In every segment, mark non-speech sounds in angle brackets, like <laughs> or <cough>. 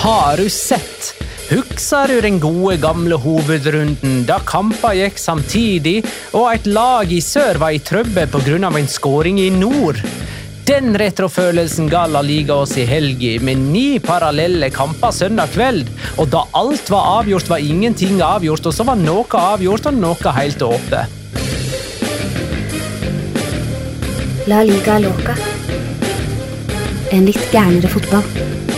Har du sett? Husker du den gode, gamle hovedrunden da kamper gikk samtidig, og et lag i sør var i trøbbel pga. en skåring i nord? Den retrofølelsen ga La Liga oss i helga, med ni parallelle kamper søndag kveld. Og da alt var avgjort, var ingenting avgjort, og så var noe avgjort og noe helt åpent. La liga loca. En litt gærnere fotball.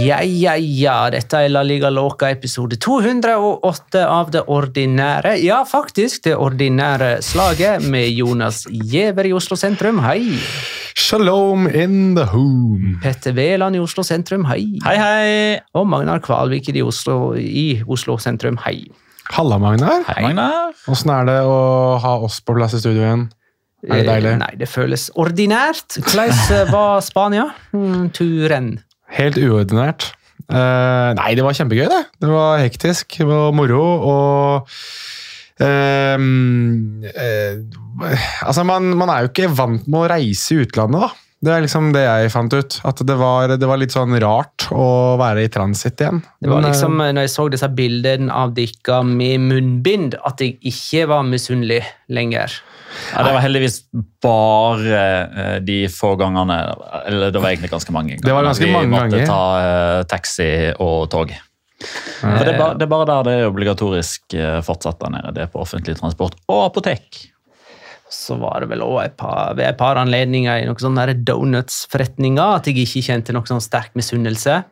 Ja, ja, ja, dette er La Liga Loca episode 208 av det ordinære, ja faktisk det ordinære slaget med Jonas Giæver i Oslo sentrum, hei. Shalom in the home. Petter Veland i Oslo sentrum, hei. Hei, hei! Og Magnar Kvalvik i Oslo, i Oslo sentrum, hei. Halla, Magnar. Hei, Magnar. Åssen er det å ha oss på plass i studio igjen? Er det deilig? Eh, Nei, det føles ordinært. Hvordan var Spania? Mm, turen. Helt uordinært. Uh, nei, det var kjempegøy, det. Det var hektisk, det var moro, og uh, uh, Altså, man, man er jo ikke vant med å reise i utlandet, da. Det er liksom det jeg fant ut. At det var, det var litt sånn rart å være i transit igjen. Det var eh, liksom, når jeg så disse bildene av dere med munnbind, at jeg ikke var misunnelig lenger. Ja, det var heldigvis bare eh, de få gangene Eller det var egentlig ganske mange ganger. Det var ganske vi måtte ta eh, taxi og tog. For det, er bare, det er bare der det er obligatorisk eh, fortsatt der nede. Det er på offentlig transport og apotek. Så var det vel også et et par anledninger i noen sånne donuts-forretninger at jeg ikke kjente noen sånn sterk misunnelse.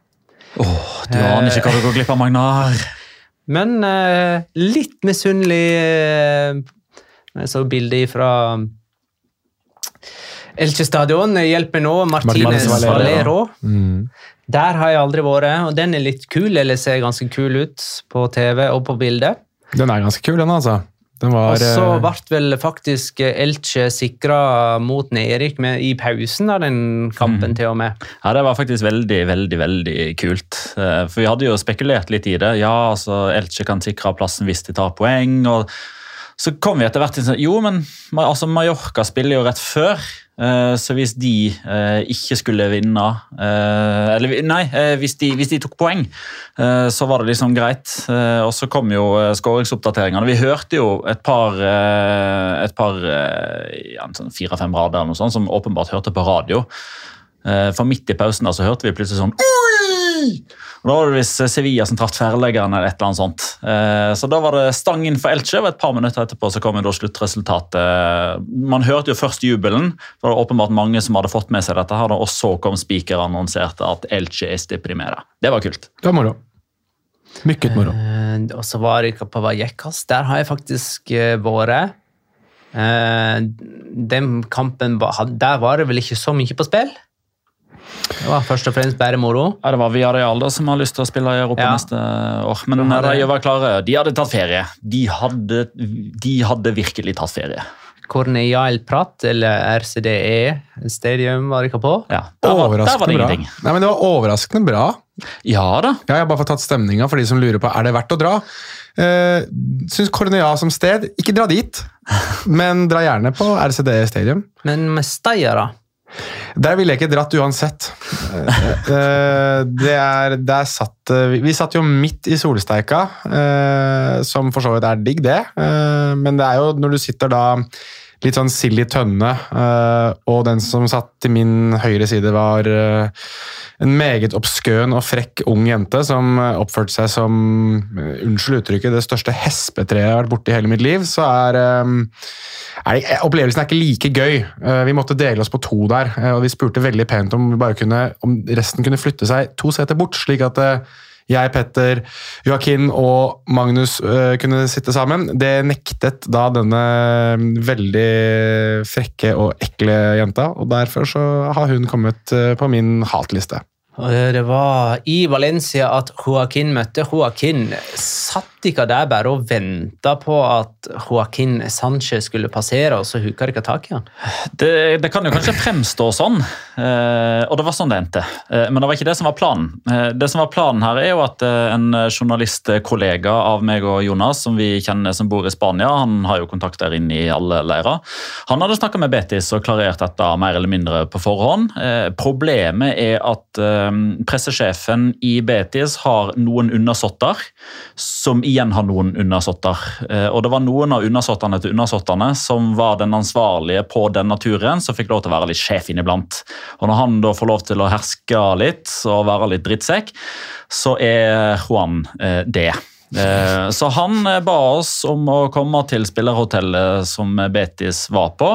Du aner ikke hva du går glipp av, Magnar. Men eh, litt misunnelig eh, Jeg så bildet fra Elche stadion. Hjelp meg nå, Martinez Martinez Valero. Valero. Mm. Der har jeg aldri vært, og den er litt kul, eller ser ganske kul ut på TV og på bildet. Den er ganske kul, den, altså. Den var Og så eh, ble vel faktisk Elche sikra mot Nerik med- i pausen av den kampen, til og med. Ja, Det var faktisk veldig, veldig veldig kult. Eh, For Vi hadde jo spekulert litt i det. Ja, altså Elche kan sikre plassen hvis de tar poeng. og Så kom vi etter hvert til sånn Jo, men altså, Mallorca spiller jo rett før. eh, Så hvis de eh, ikke skulle vinne eh, Eller nei, hvis de, hvis de tok poeng, så var det liksom greit. Og så kom jo skåringsoppdateringene. Vi hørte jo et par, et par ja, sånn fire-fem rader eller noe sånt, som åpenbart hørte på radio. Eh, For midt i pausen da, så hørte vi plutselig sånn Oi! Og Da var det visst Sevilla som traff tverrleggeren eller et eller annet sånt. Eh, Så da var det stang inn for Elche, og et par minutter etterpå så kom da sluttresultatet. Man hørte jo først jubelen, for det var åpenbart mange som hadde fått med seg dette, her, og så kom spiker og annonserte at Elche er deprimert. Det var kult. Det var moro. Mykket moro. Eh, Og så var jeg på Vallecas. Der har jeg faktisk eh, vært. Eh, Den kampen Der var det vel ikke så mye på spill? Det var først og fremst bare moro. Ja, Det var Viareal da, som har lyst til å spille i Europa Ja. neste år. Men hadde- de var klare. De hadde tatt ferie. De hadde, de hadde virkelig tatt ferie. Corneal Prat, eller RCDE Stadium, var ikke på. Ja, der, var, der var det bra. ingenting. Nei, men det var overraskende bra. Ja da. Ja, jeg har bare fått tatt stemninga for de som lurer på er det verdt å dra. Uh, Syns Cornea som sted Ikke dra dit, men dra gjerne på RCDE Stadium. Men med Steia, da? Der ville jeg ikke dratt uansett. Eh, eh, det er, der satt, eh, vi- satt jo midt i solsteika, som for så vidt er digg, det. Men det er jo når du sitter da litt sånn sild i tønne, eh, og den som satt til min høyre side var eh, en meget oppskøen og frekk ung jente som eh, oppførte seg som, unnskyld uttrykket, det største hespetreet jeg har vært borti hele mitt liv, så er, er Opplevelsen er ikke like gøy. Vi måtte dele oss på to der, og vi spurte veldig pent om, kunne, om resten kunne flytte seg to seter bort, slik at jeg, Petter, Joakim og Magnus eh, kunne sitte sammen. Det nektet da denne veldig frekke og ekle jenta, og derfor så har hun kommet eh, på min hatliste. Det var i Valencia at Joaquin møtte Joaquin. Satt ikke der bare og venta på at Joaquin Sanchez skulle passere, og så huka ikke tak i han? Det, det kan jo kanskje fremstå sånn, eh, og det var sånn det endte. Eh, men det var ikke det som var planen. Eh, det som var planen her er jo at en journalistkollega av meg og Jonas, som vi kjenner som bor i Spania, han har jo kontakt der inne i alle leirer, han hadde snakka med Betis og klarert dette mer eller mindre på forhånd. Problemet er at pressesjefen i Betis har noen undersåtter, som igjen har noen undersåtter. Eh, og det var noen av undersåttene til undersåttene som var den ansvarlige på denne turen, som fikk lov til å være litt sjef inniblant. Og når han da får lov til å herske litt og være litt drittsekk, så er Juan eh, det. Eh, Så han ba oss om å komme til spillerhotellet som Betis var på,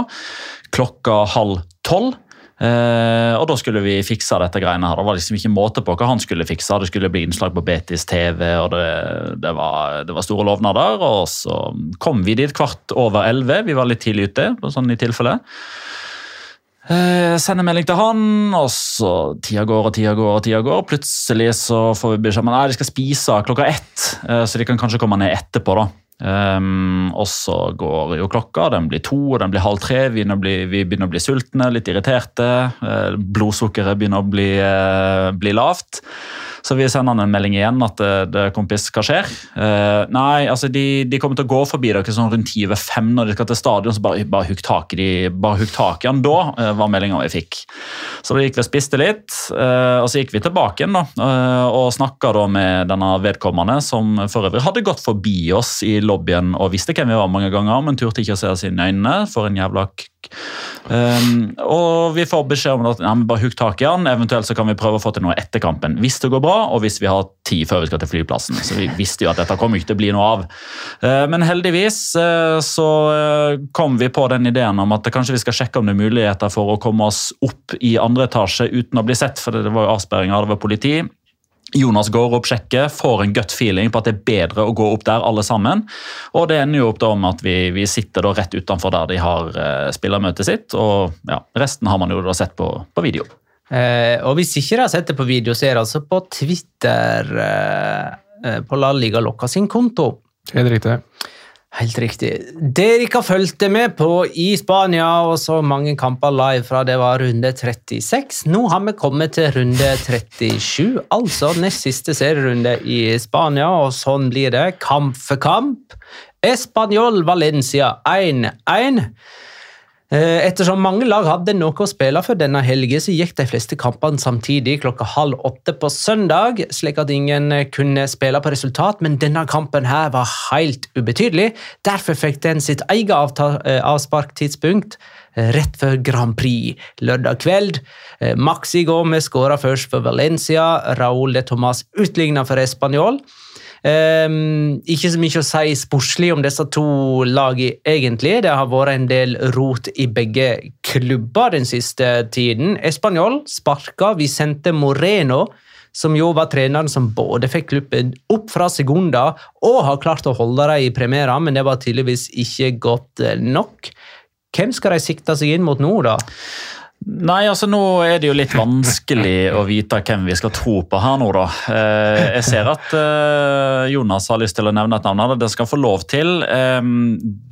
klokka halv tolv. Eh, og da skulle vi fikse dette greiene her. Det var liksom ikke måte på hva han skulle fikse. Det skulle bli innslag på Betis TV, og det, det, var, det var store lovnader. Og så kom vi dit kvart over elleve. Vi var litt tidlig ute, sånn i tilfelle. Eh, sender melding til han, og så tida går og tida går. og tida går. Plutselig så får vi beskjed om at de skal spise klokka ett, eh, så de kan kanskje komme ned etterpå. da. Um, og så går jo klokka, den blir to, den blir halv tre. Vi begynner å bli, begynner å bli sultne, litt irriterte. Uh, blodsukkeret begynner å bli, uh, bli lavt. Så vi sender han en melding igjen at det, det kompis, hva skjer? Uh, nei, altså de, de kommer til å gå forbi dere sånn rundt ti over fem når de skal til stadion, så bare, bare hugg tak i han da, uh, var meldinga vi fikk. Så da gikk vi og spiste litt, uh, og så gikk vi tilbake igjen da, eh, og snakka da med denne vedkommende, som for øvrig hadde gått forbi oss i lobbyen og visste hvem vi var mange ganger, men turte ikke å se oss inn i øynene, for en jævla Um, og vi får beskjed om at ja, bare hugg tak i han, eventuelt så kan vi prøve å få til noe etter kampen. Hvis det går bra, og hvis vi har tid før vi skal til flyplassen. Så vi visste jo at dette kommer ikke til å bli noe av. Uh, men heldigvis uh, så uh, kom vi på den ideen om at kanskje vi skal sjekke om det er muligheter for å komme oss opp i andre etasje uten å bli sett, for det var jo avsperringer, det var politi. Jonas går opp, sjekker, får en gut feeling på at det er bedre å gå opp der alle sammen. Og det ender jo opp da med at vi, vi sitter da rett utenfor der de har eh, spillermøtet sitt. Og ja, resten har man jo da sett på, på video. Eh, og hvis ikke dere har sett det på video, så er det altså på Twitter eh, eh, på La Liga Locca sin konto. Helt riktig. Helt riktig. Dere ikke har fulgt med på i Spania og så mange kamper live fra det var runde 36. Nå har vi kommet til runde 37, altså nest siste serierunde i Spania, og sånn blir det kamp for kamp. Español Valencia 1-1. Eh, Ettersom mange lag hadde noe å spille for denne helgen, så gikk de fleste kampene samtidig klokka halv åtte på søndag, slik at ingen eh, kunne spille på resultat, men denne kampen her var helt ubetydelig. Derfor fikk den sitt eget eh, avsparktidspunkt rett før Grand Prix lørdag kveld. Maxi Gomez skåra først for Valencia, Raúl de Tomàs utligna for Español. Ehm, ikke så mye å si sportslig om disse to lagene, egentlig. Det har vært en del rot i begge klubber den siste tiden. Español sparka Vicente Moreno, som jo var treneren som både fikk klubben opp fra Segunda og har klart å holde dem i premiera, men det var tydeligvis ikke godt nok. Hvem skal de sikte seg inn mot nå, da? Nei, altså Nå er det jo litt vanskelig å vite hvem vi skal tro på her nå, da. Eh, jeg ser at eh, Jonas har lyst til å nevne et navn. her, Det skal få lov til.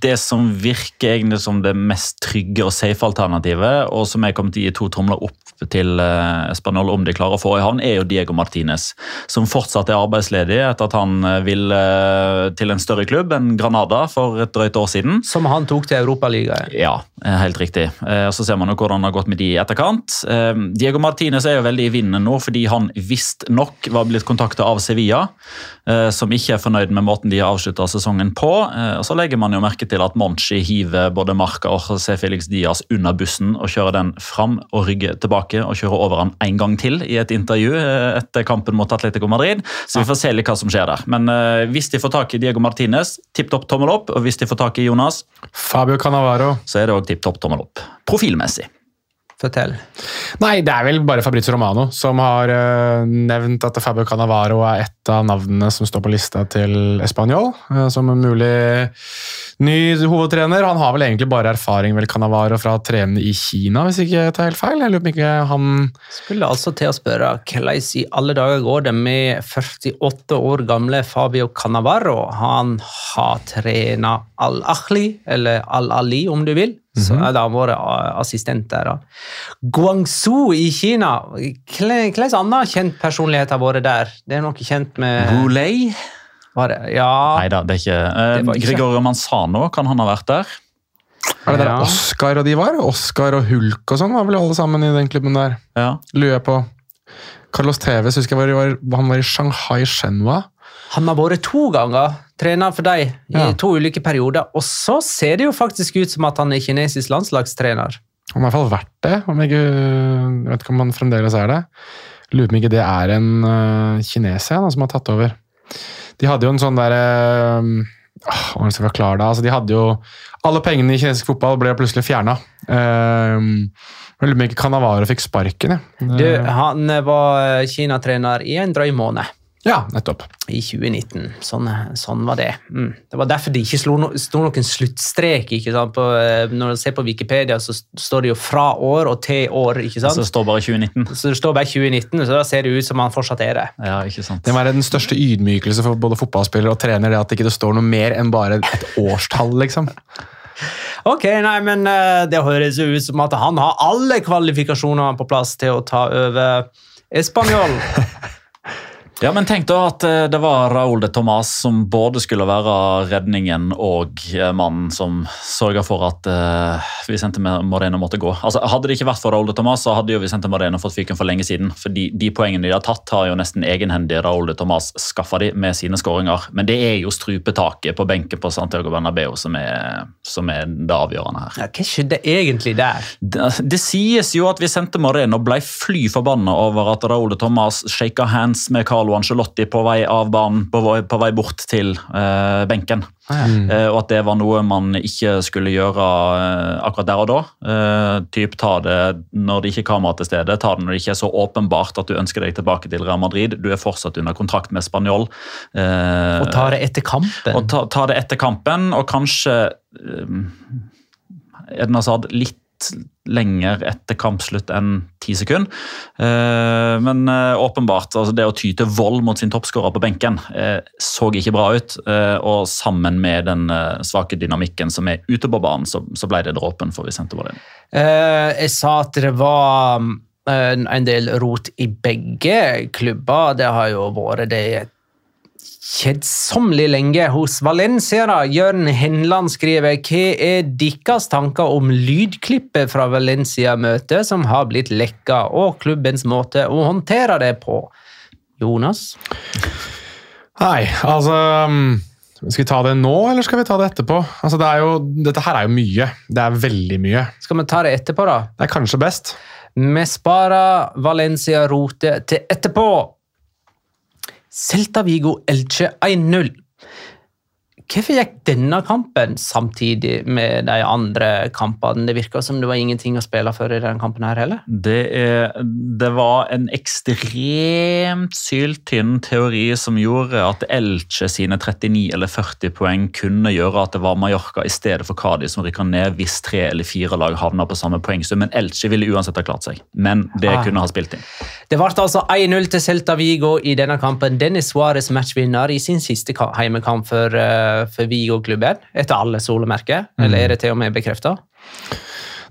Det som virker egentlig som det mest trygge og safe alternativet, og som jeg kommer til å gi to tromler opp til Spanjol Espanol om de klarer å få i havn, er jo Diego Martinez. Som fortsatt er arbeidsledig etter at han vil ville eh, til en større klubb enn Granada for et drøyt år siden. Som han tok til Europaligaen. Ja, eh, helt riktig. Eh, Så ser man jo hvordan det har gått med de i etterkant. Eh, Diego Martinez er jo veldig i vinden nå fordi han visstnok var blitt kontakta av Sevilla, eh, som ikke er fornøyd med måten de har avslutta sesongen på. Eh, Og Så legger man jo merke til at Monchi hiver både Marca og José Felix Diaz under bussen og kjører den fram og rygger tilbake og kjører over han en gang til i et intervju eh, etter kampen mot Atletico Madrid. Så vi får se litt hva som skjer der. Men uh, hvis de får tak i Diego Martinez, tipp topp tommel opp. Og hvis de får tak i Jonas, Fabio Cannavaro. så er det òg tipp topp tommel opp. Profilmessig. Fortell. Nei, det er vel bare Fabrizio Romano som har uh, nevnt at Fabio Cannavaro er et av navnene som står på lista til Español uh, som en mulig ny hovedtrener. Han har vel egentlig bare erfaring vel Cannavaro fra å trene i Kina, hvis ikke jeg tar helt feil. Jeg lurer på ikke han Skulle altså til å spørre hvordan i alle dager går det med 48 år gamle Fabio Cannavaro. Han har trena Al-Ahli, eller Al-Ali om du vil. Så -hmm. er det han vært a- assistent der. Guangzhou i Kina. Hvilken annen kjent personlighet har vært der? Det er noe kjent med Boulay? Ja. Nei da, det er ikke eh, Det ikke- Gregorio Manzano, kan han ha vært der? Er det der Ja. Oscar og de var? Oscar og Hulk og sånn var vel alle sammen i den klubben der. Ja. Lurer jeg på. Carlos Tevez husker jeg var, var, han var i Shanghai Shenwa. Han har vært to ganger trener for deg i Ja. to ulike perioder. Og så ser det jo faktisk ut som at han er kinesisk landslagstrener. Han har i hvert fall vært det. Om jeg, jeg vet ikke om han fremdeles er det. Lurer på om ikke det er en uh, kineser som har tatt over. De hadde jo en sånn derre uh, Hvordan skal jeg forklare det? Altså, de hadde jo Alle pengene i kinesisk fotball ble plutselig fjerna. Uh, lurer på om ikke Canavaro fikk sparken. jeg. Du, han var Kina-trener i en drøy måned. Ja, nettopp. I 2019. Sånn, sånn var det. Mm. Det var derfor det ikke sto, no, noen sluttstrek. ikke sant? På, eh, når du ser på Wikipedia, så står det jo fra år og til år. ikke sant? Så står bare 2019. Så det står bare 2019, så da ser det ut som han fortsatt er det. Ja, ikke sant. Det må være den største ydmykelse for både fotballspillere og trener, det at det ikke står noe mer enn bare et årstall, liksom. Ok, nei, men eh, Det høres jo ut som at han har alle kvalifikasjoner på plass til å ta over Español. <laughs> Ja, men tenk da at eh, det var Raúl de Tomàs som både skulle være redningen og eh, mannen som sørga for at uh, Vicente Moreno måtte gå. Altså, hadde det ikke vært for Raúl de Tomàs, så hadde jo Vicente Moreno fått fyken for lenge siden. For de poengene de har tatt, har jo nesten egenhendig Raúl de Tomàs skaffa de med sine skåringer. Men det er jo strupetaket på benken på Santiago Bernabeu som er, som er det avgjørende her. Ja, hva skjedde egentlig der? Det, det sies jo at Vicente Moreno ble fly forbanna over at Raúl de Tomàs shaka hands med Carlo Ancelotti på vei av banen, på vei, på vei bort til eh, benken. Eh, og at det var noe man ikke skulle gjøre eh, akkurat der og da. Eh, typ ta det når det ikke er kamera til stede, ta det når det ikke er så åpenbart at du ønsker deg tilbake til Real Madrid. Du er fortsatt under kontrakt med Spanjol. Eh, Og ta det etter kampen? og ta, ta det etter kampen, og kanskje Edna Eden Hazard litt lenger etter kampslutt enn ti sekunder. Eh, men eh, åpenbart, altså det å ty til vold mot sin toppskårer på benken eh, så ikke bra ut. og sammen med den svake dynamikken som er ute på banen, så, ble det dråpen for Vicente. Eh, jeg sa at det var en del rot i begge klubber. Det har jo vært det i et kjedsommelig lenge hos Valencia. da. Jørn Henland skriver hva er deres tanker om lydklippet fra Valencia-møtet som har blitt lekka, og klubbens måte å håndtere det på? Jonas? Nei, altså um, Skal vi ta det nå, eller skal vi ta det etterpå? Altså, det jo, dette her er jo mye. Det er veldig mye. Skal vi ta det etterpå, da? Det er kanskje best. Vi sparer Valencia-rotet til etterpå. Celta Vigo Elche 1-0. Hvorfor gikk denne kampen samtidig med de andre kampene? Det virka som det var ingenting å spille for i denne kampen her heller. Det, er, det var en ekstremt syltynn teori som gjorde at Elche sine 39 eller 40 poeng kunne gjøre at det var Mallorca i stedet for Cádiz som rykka ned hvis tre eller fire lag havna på samme poengsum. Men Elche ville uansett ha klart seg. Men det Ah. kunne ha spilt inn. Det ble altså 1-0 til Celta Vigo i denne kampen. Dennis Suárez matchvinner i sin siste heimekamp for, eh, for Vigo-klubben, etter alle solemerker. Eller er det til og med bekrefta?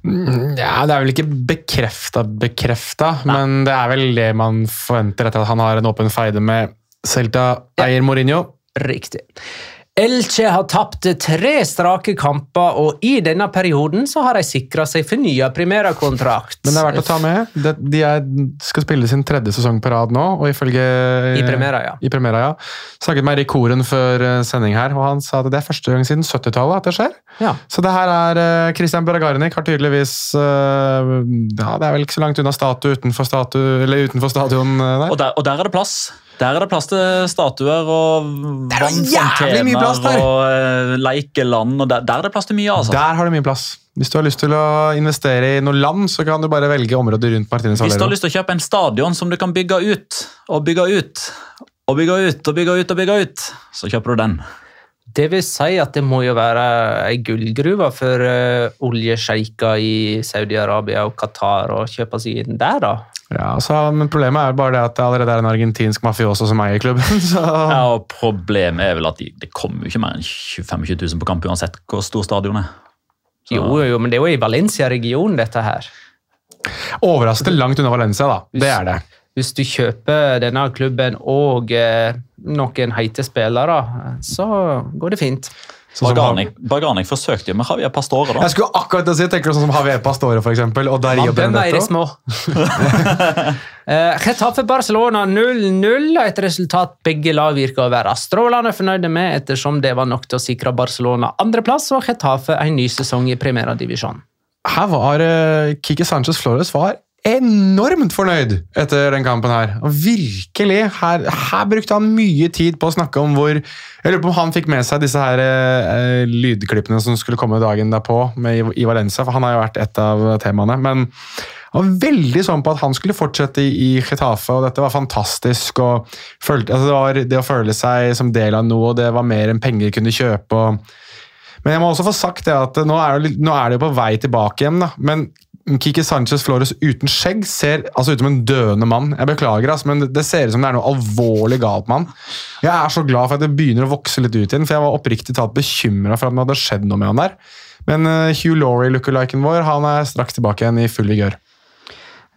Ja, Det er vel ikke bekrefta, bekrefta, men det er vel det man forventer etter at han har en åpen feide med Celta eier Mourinho. Riktig. Elche har tapt tre strake kamper, og i denne perioden så har de sikra seg fornya primærakontrakt. Men det er verdt å ta med. Det, de er, skal spille sin tredje sesong på rad nå, og ifølge I Primera, ja. I Primera, ja. Snakket med Erik Koren før eh, sending her, og han sa at det er første gang siden 70-tallet at det skjer. Ja. Så det her er eh, Christian Bragarnik har tydeligvis eh, Ja, det er vel ikke så langt unna statue utenfor, statu, eller utenfor stadion der. Og der, og der er det plass. Der er det plass til statuer og er vannfontener og eh, leikeland. og der, der er det plass til mye, altså. Der har du mye plass. Hvis du har lyst til å investere i noe land, så kan du bare velge området rundt Martinez Hvis du har lyst til å kjøpe en stadion som du kan bygge ut og bygge ut og bygge ut og bygge ut, og bygge ut, så kjøper du den. Det vil si at det må jo være ei gullgruve for uh, oljesjeiker i Saudi-Arabia og Qatar å kjøpe seg inn der, da. Ja, så, men problemet er bare det at det allerede er en argentinsk mafioso som eier klubben. <laughs> Så. Ja, og Problemet er vel at de, det kommer jo ikke mer enn 25 000 på kamp uansett hvor stor stadion er. Så- Jo, jo, men det er jo i Valencia-regionen, dette her. Overraskende langt unna Valencia, da. Det er det. Hvis du kjøper denne klubben og eh, noen heite spillere, så går det fint. Bargani, Barganic, Barganic forsøkte jo med Javier Pastore, da. Jeg skulle akkurat si, tenker du sånn som Javier Pastore, for eksempel, og Dario Benedetto. små. <laughs> Eh, Getafe Barcelona 0-0, et resultat begge lag virker å være strålende fornøyde med, ettersom det var nok til å sikre Barcelona andreplass og Getafe en ny sesong i Primera Divisjon. Her var uh, Kike Sanchez Flores var enormt fornøyd etter den kampen her. Og virkelig, her, her brukte han mye tid på å snakke om hvor Jeg lurer på om han fikk med seg disse her eh, lydklippene som skulle komme dagen derpå med, i, Valencia, for han har jo vært et av temaene. Men han var veldig sånn på at han skulle fortsette i, i Getafe, og dette var fantastisk. og følte, altså Det var det å føle seg som del av noe, og det var mer enn penger kunne kjøpe. og men jeg må også få sagt det at nå er det, nå er det på vei tilbake igjen, da. Men Kiki Sanchez Flores uten skjegg ser altså ut som en døende mann. Jeg beklager, altså, men det- ser ut som det er noe alvorlig galt med han. Jeg er så glad for at det begynner å vokse litt ut igjen, for jeg var oppriktig talt bekymra for at det hadde skjedd noe med han der. Men uh, Hugh Laurie-lookaliken vår han er straks tilbake igjen i full vigør.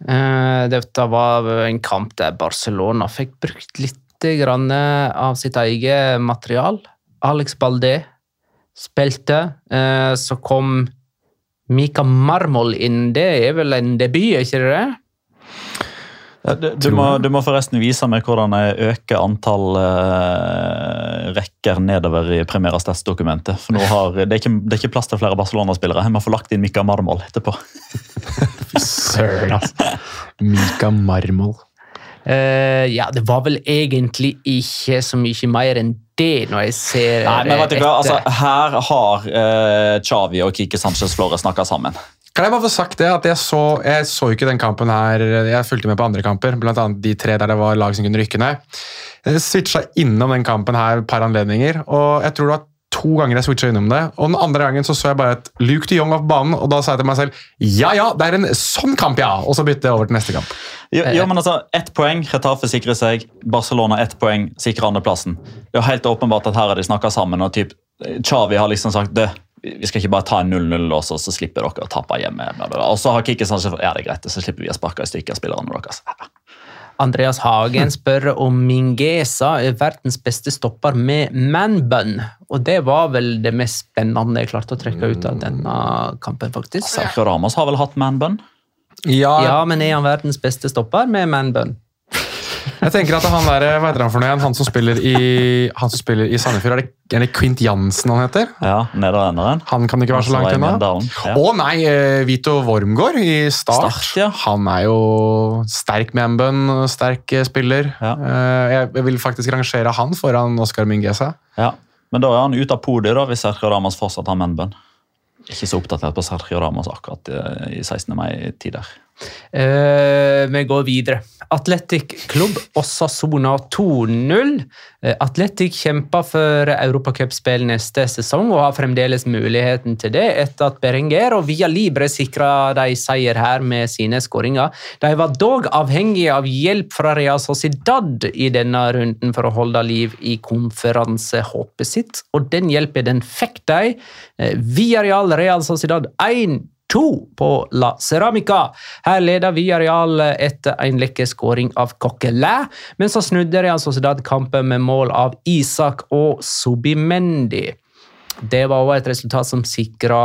Uh, Dette var en kamp der Barcelona fikk brukt litt grann av sitt eget material. Alex Baldé spilte. uh, Så kom Mika Marmol inn. Det er vel en debut, er ikke det det? Ja, Du, du, må, du må forresten vise meg hvordan jeg øker antall uh, rekker nedover i Premieras Stats-dokumentet. For nå har, det, er ikke, det er ikke plass til flere Barcelona-spillere. Jeg må få lagt inn Mika Marmol etterpå. Søren, altså. Mika Marmol. Eh, ja, det var vel egentlig ikke så mye mer enn det, når jeg ser Nei, men vet du hva? Altså, her har uh, Xavi og Kike Sanchez Flore snakka sammen. Kan jeg bare få sagt det, at jeg så, jeg så ikke den kampen her, jeg fulgte med på andre kamper, annet de tre der det var lag som kunne rykke ned. Jeg switcha innom den kampen her et par anledninger, og jeg tror det var to ganger jeg switcha innom det. Og den andre gangen så så jeg bare et Luke de Jong av banen, og da sa jeg til meg selv ja ja, det er en sånn kamp, ja! Og så bytte jeg over til neste kamp. Jo, jo, men altså, Ett poeng, Retafe sikrer seg. Barcelona ett poeng, sikrer andreplassen. Det er helt åpenbart at her har de snakka sammen, og typ, Xavi har liksom sagt det. Vi skal ikke bare ta en 0-0, og så, så slipper dere å tape hjemme. Og så har Kike sagt ja, det er greit, så slipper vi å sparke i stykker spillerne deres. Andreas Hagen spør om Mingesa er verdens beste stopper med manbun. Og det var vel det mest spennende jeg klarte å trekke ut av denne kampen, faktisk. Sergio Ramos har vel hatt manbun? Ja, Ja, men er han verdens beste stopper med manbun? Jeg tenker at han der, hva heter han for noe igjen? Han som spiller i, han som spiller i Sandefjord, er det, er det Quint Jansen han heter? Ja, nederlenderen. Han kan ikke være så langt unna. Ja. Å nei, eh, Vito Wormgård i Start. Start, ja. Han er jo sterk manbun, sterk eh, spiller. Ja. Eh, Jeg vil faktisk rangere han foran Oscar Mingesa. Ja. Men da er han ute av podiet da, hvis Sergio Ramos fortsatt har manbun. Ikke så oppdatert på Sergio Ramos akkurat i- i 16. mai-tider. Eh, vi går videre. Atletic Klubb Osasona 2-0. Eh, Atletic kjemper for Europacupspill neste sesong og har fremdeles muligheten til det etter at Berenger og Via Libre sikra de seier her med sine skåringer. De var dog avhengige av hjelp fra Real Sociedad i denne runden for å holde liv i konferansehåpet sitt, og den hjelpen den fikk de. Eh, Via Real Real Sociedad 1 to på La Ceramica. Her leder Villarreal etter en lekker skåring av Coquelin, men så snudde Real Sociedad kampen med mål av Isak og Subimendi. Det var også et resultat som sikra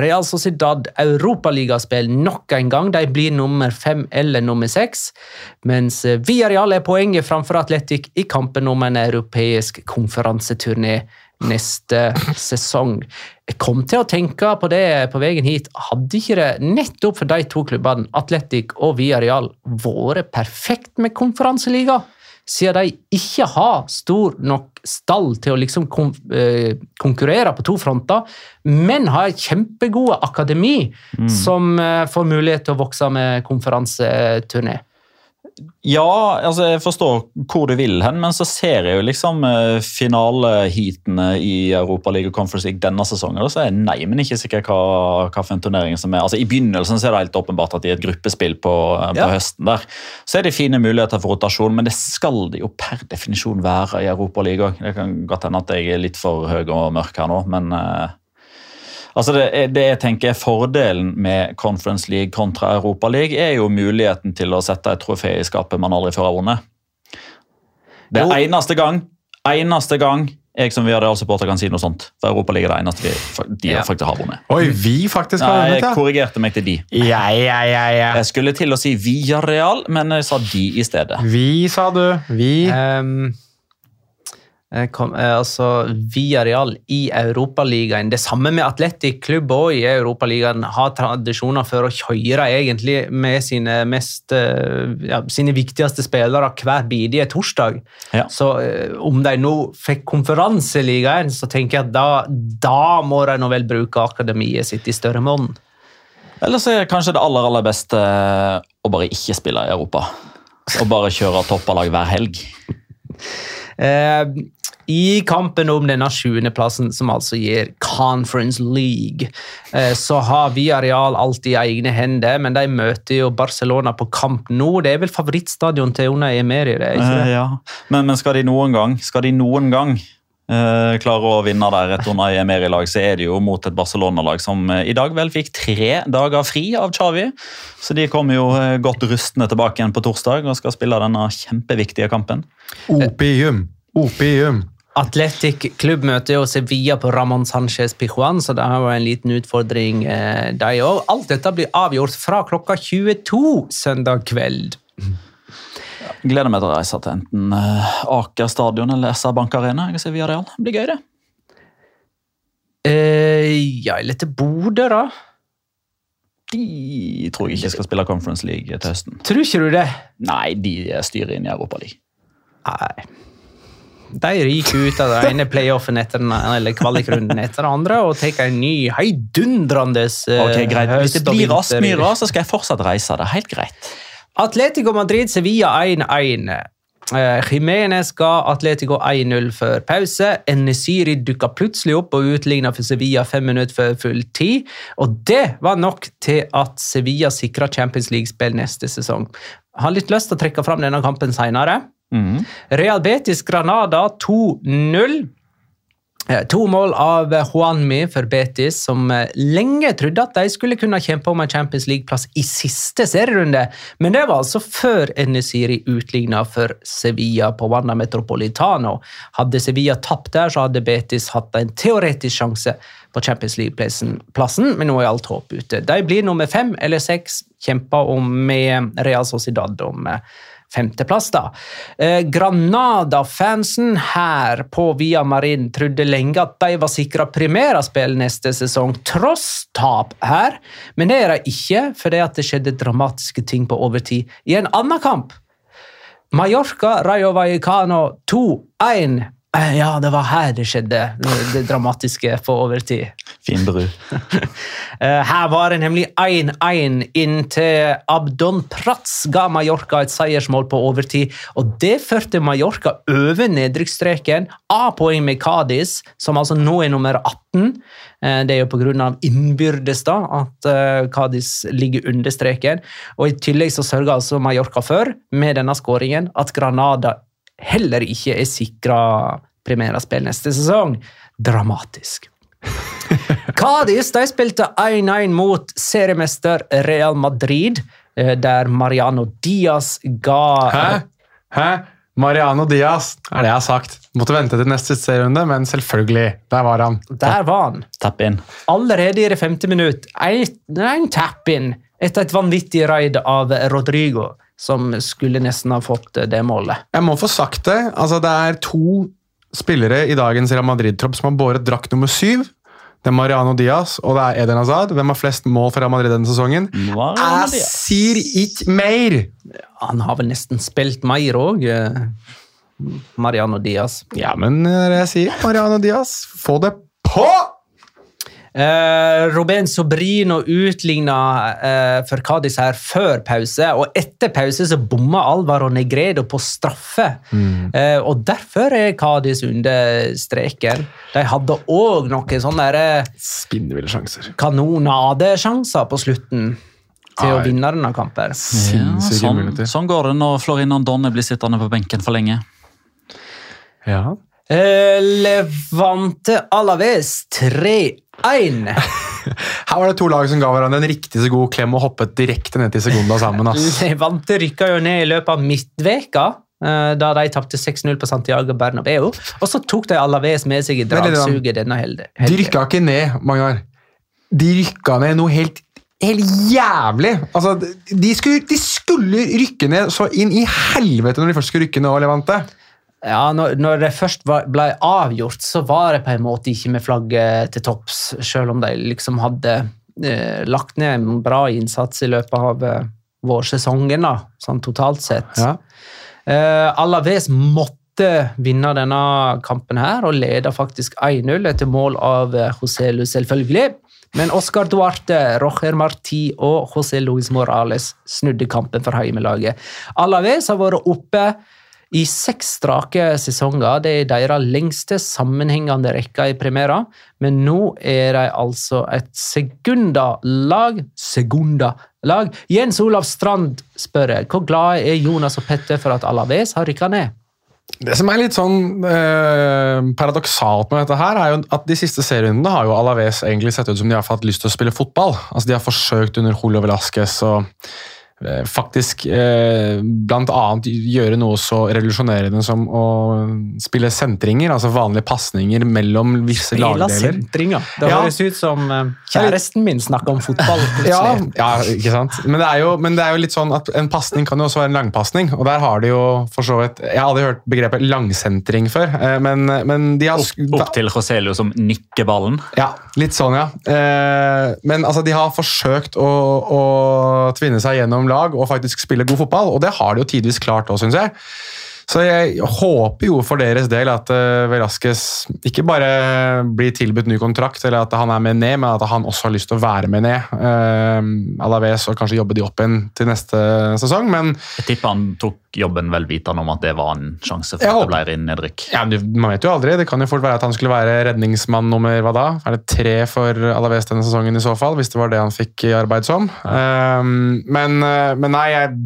Real Sociedad europaligaspill nok en gang. De blir nummer fem eller nummer seks, mens Villarreal er poenget framfor Atletic i kampen om en europeisk konferanseturné neste sesong. Jeg kom til å tenke på det på veien hit. Hadde ikke det nettopp for de to klubbene, Atletic og Villarreal, vært perfekt med konferanseliga? Siden de ikke har stor nok stall til å liksom kon eh, konkurrere på to fronter, men har kjempegode akademi som eh, får mulighet til å vokse med konferanseturné. Ja, altså jeg forstår hvor du vil hen, men så ser jeg jo liksom eh, finaleheatene i Europaliga og Conference League denne sesongen, og så er jeg nei, men ikke sikker hva, hva for en turnering som er. Altså I begynnelsen så er det helt åpenbart at er et gruppespill på, eh, på Ja. høsten der. Så er det fine muligheter for rotasjon, men det skal det jo per definisjon være i Europaliga òg. Det kan godt hende at jeg er litt for høy og mørk her nå, men eh, Altså det, det jeg tenker er Fordelen med Conference League kontra Europa League er jo muligheten til å sette et trofé i skapet man aldri før har vunnet. Det er eneste gang eneste gang jeg som Viardal-supporter kan si noe sånt. For Europa League er det eneste vi, de Ja. faktisk har vunnet. Oi, vi faktisk har Nei, ja. jeg korrigerte meg til de. Ja, ja, ja, ja. Jeg skulle til å si Villarreal, men jeg sa de i stedet. Vi, sa du. Vi. Um, kom, eh, altså Villarreal i Europaligaen. Det samme med Atletic klubb òg i Europaligaen. Har tradisjoner for å kjøre egentlig med sine, mest, eh, ja, sine viktigste spillere hver bidige torsdag. Ja. Så eh, om de nå fikk konferanseligaen, så tenker jeg at da, da må de nå vel bruke akademiet sitt i større monn. Eller så er kanskje det aller aller beste å bare ikke spille i Europa. Og bare kjøre toppalag hver helg. Eh, I kampen om denne sjuendeplassen, som altså gir Conference League, eh, så har vi areal alltid i egne hender, men de møter jo Barcelona på kamp nå. Det er vel favorittstadion til Una Emery? det ikke Eh, det? ja. men, men skal de noen gang, skal de noen gang eh, klare å vinne der et Unai Emery-lag, så er det jo mot et Barcelona-lag som eh, i dag vel fikk tre dager fri av Xavi. Så de kommer jo eh, godt rustne tilbake igjen på torsdag og skal spille denne kjempeviktige kampen. Opium. Opium. Atletic klubb møter jo Sevilla på Ramón Sánchez Pijuan, så det er jo en liten utfordring, eh, de òg. Alt dette blir avgjort fra klokka 22 søndag kveld. Gleder meg til å reise til enten eh, Aker stadion eller SR Bank Arena. Jeg ser Villarreal. Det blir gøy, det. Eh, ja, eller til Bodø, da? De tror jeg ikke skal spille Conference League til høsten. Tror ikke du det? Nei, de styrer inn i Europa League. Nei. De ryker ut av den ene playoffen etter den eller kvalikrunden etter den andre og tar en ny heidundrende okay, Ok, greit. Hvis det blir Aspmyra, så skal jeg fortsatt reise. Det er helt greit. Atletico Madrid-Sevilla 1-1. Eh, Jimenez ga Atletico 1-0 før pause. Enesiri dukka plutselig opp og utligna for Sevilla fem minutter før full tid. Og det var nok til at Sevilla sikra Champions League-spill neste sesong. Jeg har litt lyst til å trekke fram denne kampen seinere. Mhm. Real Betis Granada 2-0. Eh, To mål av eh, Juanmi for Betis, som eh, lenge trodde at de skulle kunne kjempe om en Champions League-plass i siste serierunde, men det var altså før Enesiri utligna for Sevilla på Wanda Metropolitano. Hadde Sevilla tapt der, så hadde Betis hatt en teoretisk sjanse på Champions League-plassen, men nå er alt håp ute. De blir nummer fem eller seks, kjemper om med Real Sociedad om femteplass, da. Eh, Granada-fansen her på Via Marin trodde lenge at de var sikra primæraspill neste sesong, tross tap her. Men det er de ikke, fordi det skjedde dramatiske ting på overtid i en annen kamp. Mallorca, Rayo Vallecano 2-1. Eh, Ja, det var her det skjedde, det dramatiske på overtid. Fin bru. <laughs> Eh, Her var det nemlig 1-1 inntil Abdon Prats ga Mallorca et seiersmål på overtid. og Det førte Mallorca over nedrykksstreken, A-poeng med Cádiz, som altså nå er nummer 18. Eh, Det er jo pga. innbyrdes da, at Cádiz ligger under streken. Og I tillegg så sørga altså Mallorca for, med denne skåringen, at Granada heller ikke er sikra primæraspill neste sesong. Dramatisk. <laughs> Cádiz de spilte 1-1 mot seriemester Real Madrid, eh, der Mariano Diaz ga Hæ? Hæ? Mariano Diaz, er det jeg har sagt. Måtte vente til neste serierunde, men selvfølgelig. Der var han. Der var han. Tapp inn. Allerede i det femte minutt. En tap-in etter et vanvittig raid av Rodrigo, som skulle nesten ha fått eh, det målet. Jeg må få sagt det. Altså, det er to spillere i dagens Real Madrid-tropp som har båret drakt nummer syv. Det er Mariano Diaz og det er Eden Hazard. Hvem har flest mål for Real Madrid denne sesongen? Mariano Jeg sier ikke mer! Han har vel nesten spilt mer òg, Mariano Diaz. Ja, men det er det jeg sier. Mariano Diaz, få det på! Eh, Ruben Sobrino utligna eh, for Cádiz her før pause, og etter pause så bomma Alvaro Negredo på straffe. Eh, og derfor er Cádiz under streken. De hadde òg noen sånne eh, Spinnville sjanser. kanonadesjanser på slutten til å vinne denne kampen. Ja, sånn, sånn går det når Florin Donne blir sittende på benken for lenge. Ja. Eh, Levante Alaves 3-1. <laughs> Her var det to lag som ga hverandre en riktig så god klem og hoppet direkte ned til sekunda sammen. ass. <laughs> Levante rykka jo ned i løpet av midtveka, eh, da de tapte 6-0 på Santiago Bernabeu. Og så tok de Alaves med seg i dragsuget denne helgen. De rykka ikke ned, Magnar. De rykka ned noe helt, helt jævlig. Altså, de, skulle, de skulle rykke ned så inn i helvete når de først skulle rykke ned. Levante. Ja, når, når det først var, ble avgjort, så var det på en måte ikke med flagget til topps, selv om de liksom hadde eh, lagt ned en bra innsats i løpet av eh, vårsesongen, da, sånn totalt sett. Ja. Eh, Alaves måtte vinne denne kampen her, og leda faktisk 1-0 etter mål av eh, José Lu, selvfølgelig. Men Oscar Duarte, Roger Marti og José Luis Morales snudde kampen for heimelaget. Alaves har vært oppe i seks strake sesonger. Det er deres lengste sammenhengende rekke i Primera, men nå er de altså et Segunda-lag. Segunda-lag. Jens Olav Strand spør jeg, hvor glad er Jonas og Petter for at Alaves har rykka ned? Det som er litt sånn eh, paradoksalt med dette her, er jo at de siste serierundene har jo Alaves egentlig sett ut som de har fått lyst til å spille fotball. Altså De har forsøkt under Julio Velasquez eh, faktisk eh, blant annet gjøre noe så revolusjonerende som å spille sentringer, altså vanlige pasninger mellom visse Spela lagdeler. sentringer. Det Ja. høres ut som eh, kjæresten min snakker om fotball. Ja, ja, ikke sant? Men det, er jo, men det er jo litt sånn at en pasning kan jo også være en langpasning, og der har de jo for så vidt Jeg har aldri hørt begrepet langsentring før, eh, men, men de har Opp, opp til Roselio som nikker ballen. Ja, litt sånn, ja. Eh, men altså, de har forsøkt å, å tvinne seg gjennom lag og faktisk spille god fotball, og det har de jo tidvis klart òg, syns jeg. Så jeg håper jo for deres del at uh, Velasquez ikke bare blir tilbudt ny kontrakt, eller at han er med ned, men at han også har lyst til å være med ned. Uh, Alaves og kanskje jobbe de opp igjen til neste sesong, men Jeg tipper han tok jobben vel vitende om at det var en sjanse for at det ble inn nedrykk. ja, man vet jo aldri. Det kan jo fort være at han skulle være redningsmann nummer hva da? Er det tre for Alaves denne sesongen i så fall, hvis det var det han fikk arbeid som? Um, men, uh, men nei, jeg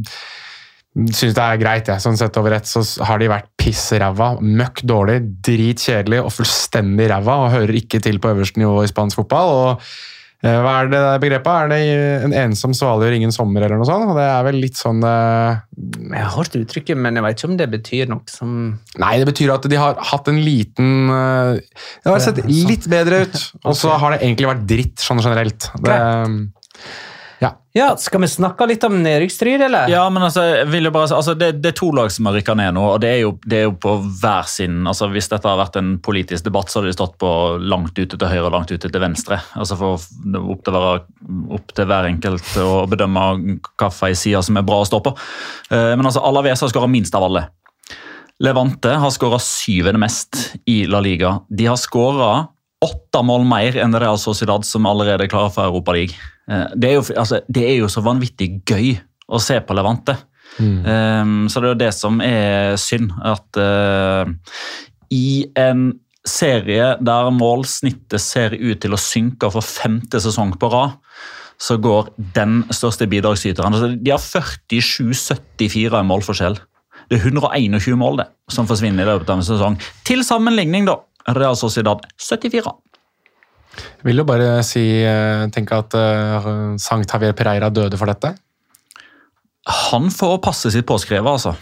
syns det er greit. Jeg. Sånn sett over ett så har de vært pissræva, møkk dårlig, dritkjedelig og fullstendig ræva og hører ikke til på øverste nivå i spansk fotball. og eh, hva er det begrepet? Er det en ensom svale gjør ingen sommer, eller noe sånt? Og det er vel litt sånn eh, Jeg har hørt uttrykket, men jeg vet ikke om det betyr noe som Nei, det betyr at de har hatt en liten eh, Det har sett litt bedre ut, og så har det egentlig vært dritt sånn generelt. Det, Ja, Skal vi snakke litt om nedrykksstrid, eller? Ja, men altså, bare, altså det, det er to lag som har rykka ned nå, og det er, jo, det er jo på hver sin altså Hvis dette har vært en politisk debatt, så hadde de stått på langt ute til høyre og langt ute til venstre. altså for Opp til, være, opp til hver enkelt å bedømme hvilken side som er bra å stå på. Eh, Men altså, Alaves har skåra minst av alle. Levante har skåra syvende mest i La Liga. De har skåra åtte mål mer enn Real Sociedad, som allerede er klare for Europaligaen. Det, er jo- altså, det er jo så vanvittig gøy å se på Levante. Um, så det er jo det som er synd. At uh, i en serie der målsnittet ser ut til å synke for femte sesong på rad, så går den største bidragsyteren altså, De har 47-74 i målforskjell. Det er 121 mål det, som forsvinner i løpet av en sesong. Til sammenligning, da. Real Sociedad 74. vil jo bare si eh, tenke at eh, Sankt Javier Pereira døde for dette. Han får passet sitt påskrevet, altså.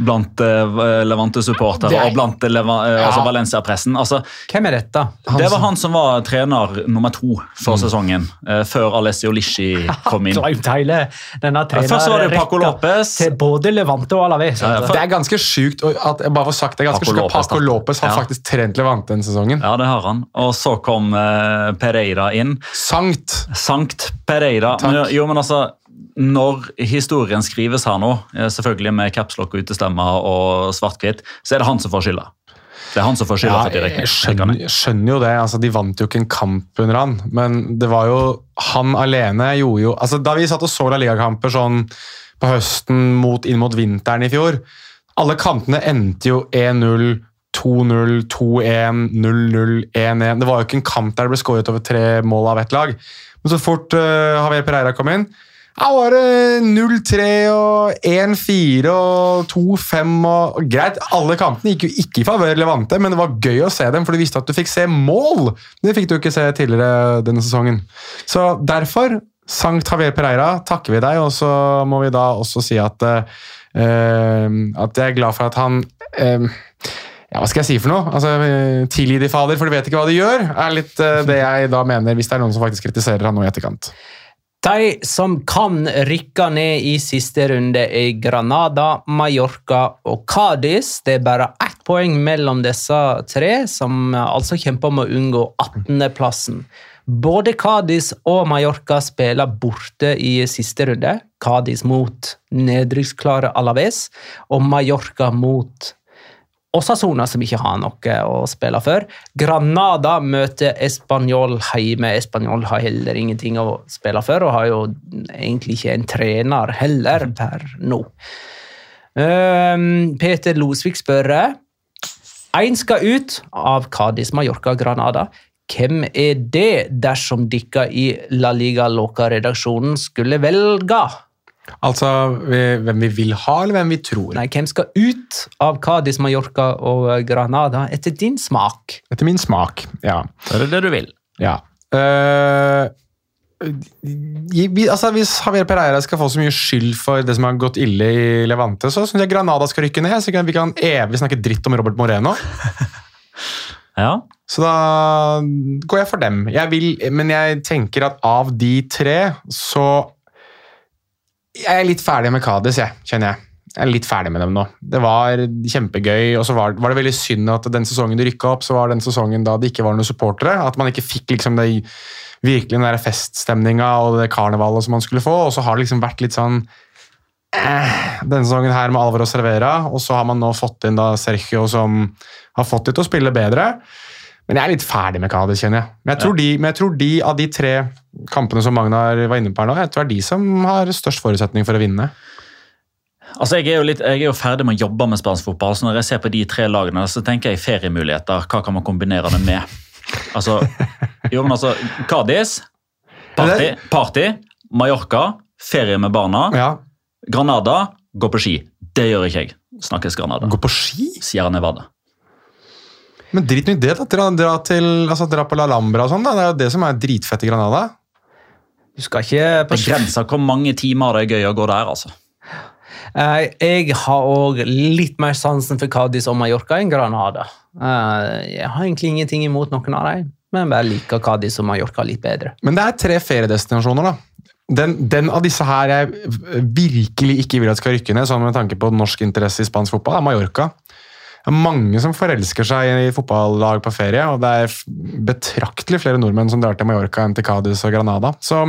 Blant uh, Levante-supportere er- og blant Leva, ja. altså Valencia-pressen. Altså, Hvem er dette? det var han som var trener nummer to for sesongen, uh, før Alessio Lisci <laughs> kom inn. Glemt hele denne Først var det jo Paco trenerrekka Lopez. til både Levante og Alaves. Ja, altså. for- Det er ganske sjukt at jeg bare får sagt det er ganske Paco sjukt at Lopez, Paco. Lopez har Ja. faktisk trent Levante denne sesongen. Ja, det har han. Og så kom Pereira inn. Sankt! Sankt Pereira. Takk. Men, jo, men altså, når historien skrives her nå, eh, selvfølgelig med capslock og utestemmer og svart-hvitt, så er det han som får skylda. Det er han som får skylda Ja, jeg skjønner, jeg skjønner jo det. altså De vant jo ikke en kamp under han, men det var jo han alene gjorde jo altså Da vi satt og så La Liga-kamper sånn på høsten mot, inn mot vinteren i fjor Alle kampene endte jo 1-0, 2-0, 2-1, 0-0, 1-1. Det var jo ikke en kamp der det ble skåret over tre mål av ett lag. Men så fort uh, Javier Pereira kom inn, ja, var det 0-3 og 1-4 og 2-5 og Greit, alle kampene gikk jo ikke i favør Levante, men det var gøy å se dem, for du visste at du fikk se mål! Det fikk du ikke se tidligere denne sesongen. Så derfor, Sankt Javier Pereira, takker vi deg, og så må vi da også si at eh, at jeg er glad for at han uh, ja, Hva skal jeg si for noe? Altså, Tilgi de fader, for de vet ikke hva de gjør, er litt uh, det jeg da mener, hvis det er noen som faktisk kritiserer han nå i etterkant. De som kan rykke ned i siste runde, er Granada, Mallorca og Cádiz. Det er bare ett poeng mellom disse tre, som altså kjemper om å unngå 18.-plassen. Både Cádiz og Mallorca spiller borte i siste runde. Cádiz mot nedrykksklare Alaves, og Mallorca mot Osasona, som ikke har noe å spille for. Granada møter Español hjemme. Español har heller ingenting å spille for, og har jo egentlig ikke en trener heller per nå. Um, Peter Losvik spør Én skal ut av Cádiz, Mallorca Granada. Hvem er det dersom dere i La Liga Loca-redaksjonen skulle velge? Altså vi- hvem vi vil ha, eller hvem vi tror. Nei, hvem skal ut av Cádiz, Mallorca og Granada etter din smak? Etter min smak, ja. Det er det du vil. ja. Uh, vi, altså, hvis Javier Pereira skal få så mye skyld for det som har gått ille i Levante, så syns jeg Granada skal rykke ned. Så kan vi kan evig snakke dritt om Robert Moreno. <laughs> Ja. Så da går jeg for dem. Jeg vil, men jeg tenker at av de tre, så Jeg er litt ferdig med Kadis, jeg, kjenner jeg. Jeg er litt ferdig med dem nå. Det var kjempegøy, og så var, var det veldig synd at den sesongen de rykka opp, så var den sesongen da det ikke var noen supportere. At man ikke fikk liksom det virkelig den der feststemninga og det karnevalet som man skulle få. Og så har det liksom vært litt sånn eh, Denne sesongen her med Alvaro Servera, og så har man nå fått inn da Sergio som har fått dem til å spille bedre. Men jeg er litt ferdig med Cádiz, kjenner jeg. Men jeg tror, de, men jeg tror de av de tre kampene som Magnar var inne på her nå, jeg tror det er de som har størst forutsetning for å vinne. Altså, jeg, er jo litt, jeg er jo ferdig med å jobbe med spansk fotball, så når jeg ser på de tre lagene, så tenker jeg feriemuligheter. Hva kan man kombinere det med? Altså, jo, men altså, Cádiz, party, party, Mallorca, ferie med barna, Ja, Granada, gå på ski. Det gjør ikke jeg. Snakkes Granada. Gå på ski? Sierra Nevada. Men drit nå i det. da. Dra, dra, til, altså, dra på La Lambra og sånn. da. Det er jo det som er dritfett i Granada. Du skal ikke på ski. Hvor mange timer det er gøy å gå der, altså. Eh, Jeg har òg litt mer sansen for Cádiz og Mallorca enn Granada. Eh, Jeg har egentlig ingenting imot noen av dem, men bare liker Cádiz og Mallorca litt bedre. Men det er tre feriedestinasjoner, da. Den, den av disse her jeg virkelig ikke vil at skal rykke ned, sånn med tanke på norsk interesse i spansk fotball, er Mallorca. Det er mange som forelsker seg i fotballag på ferie, og det er betraktelig flere nordmenn som drar til Mallorca enn til Cádiz og Granada. Så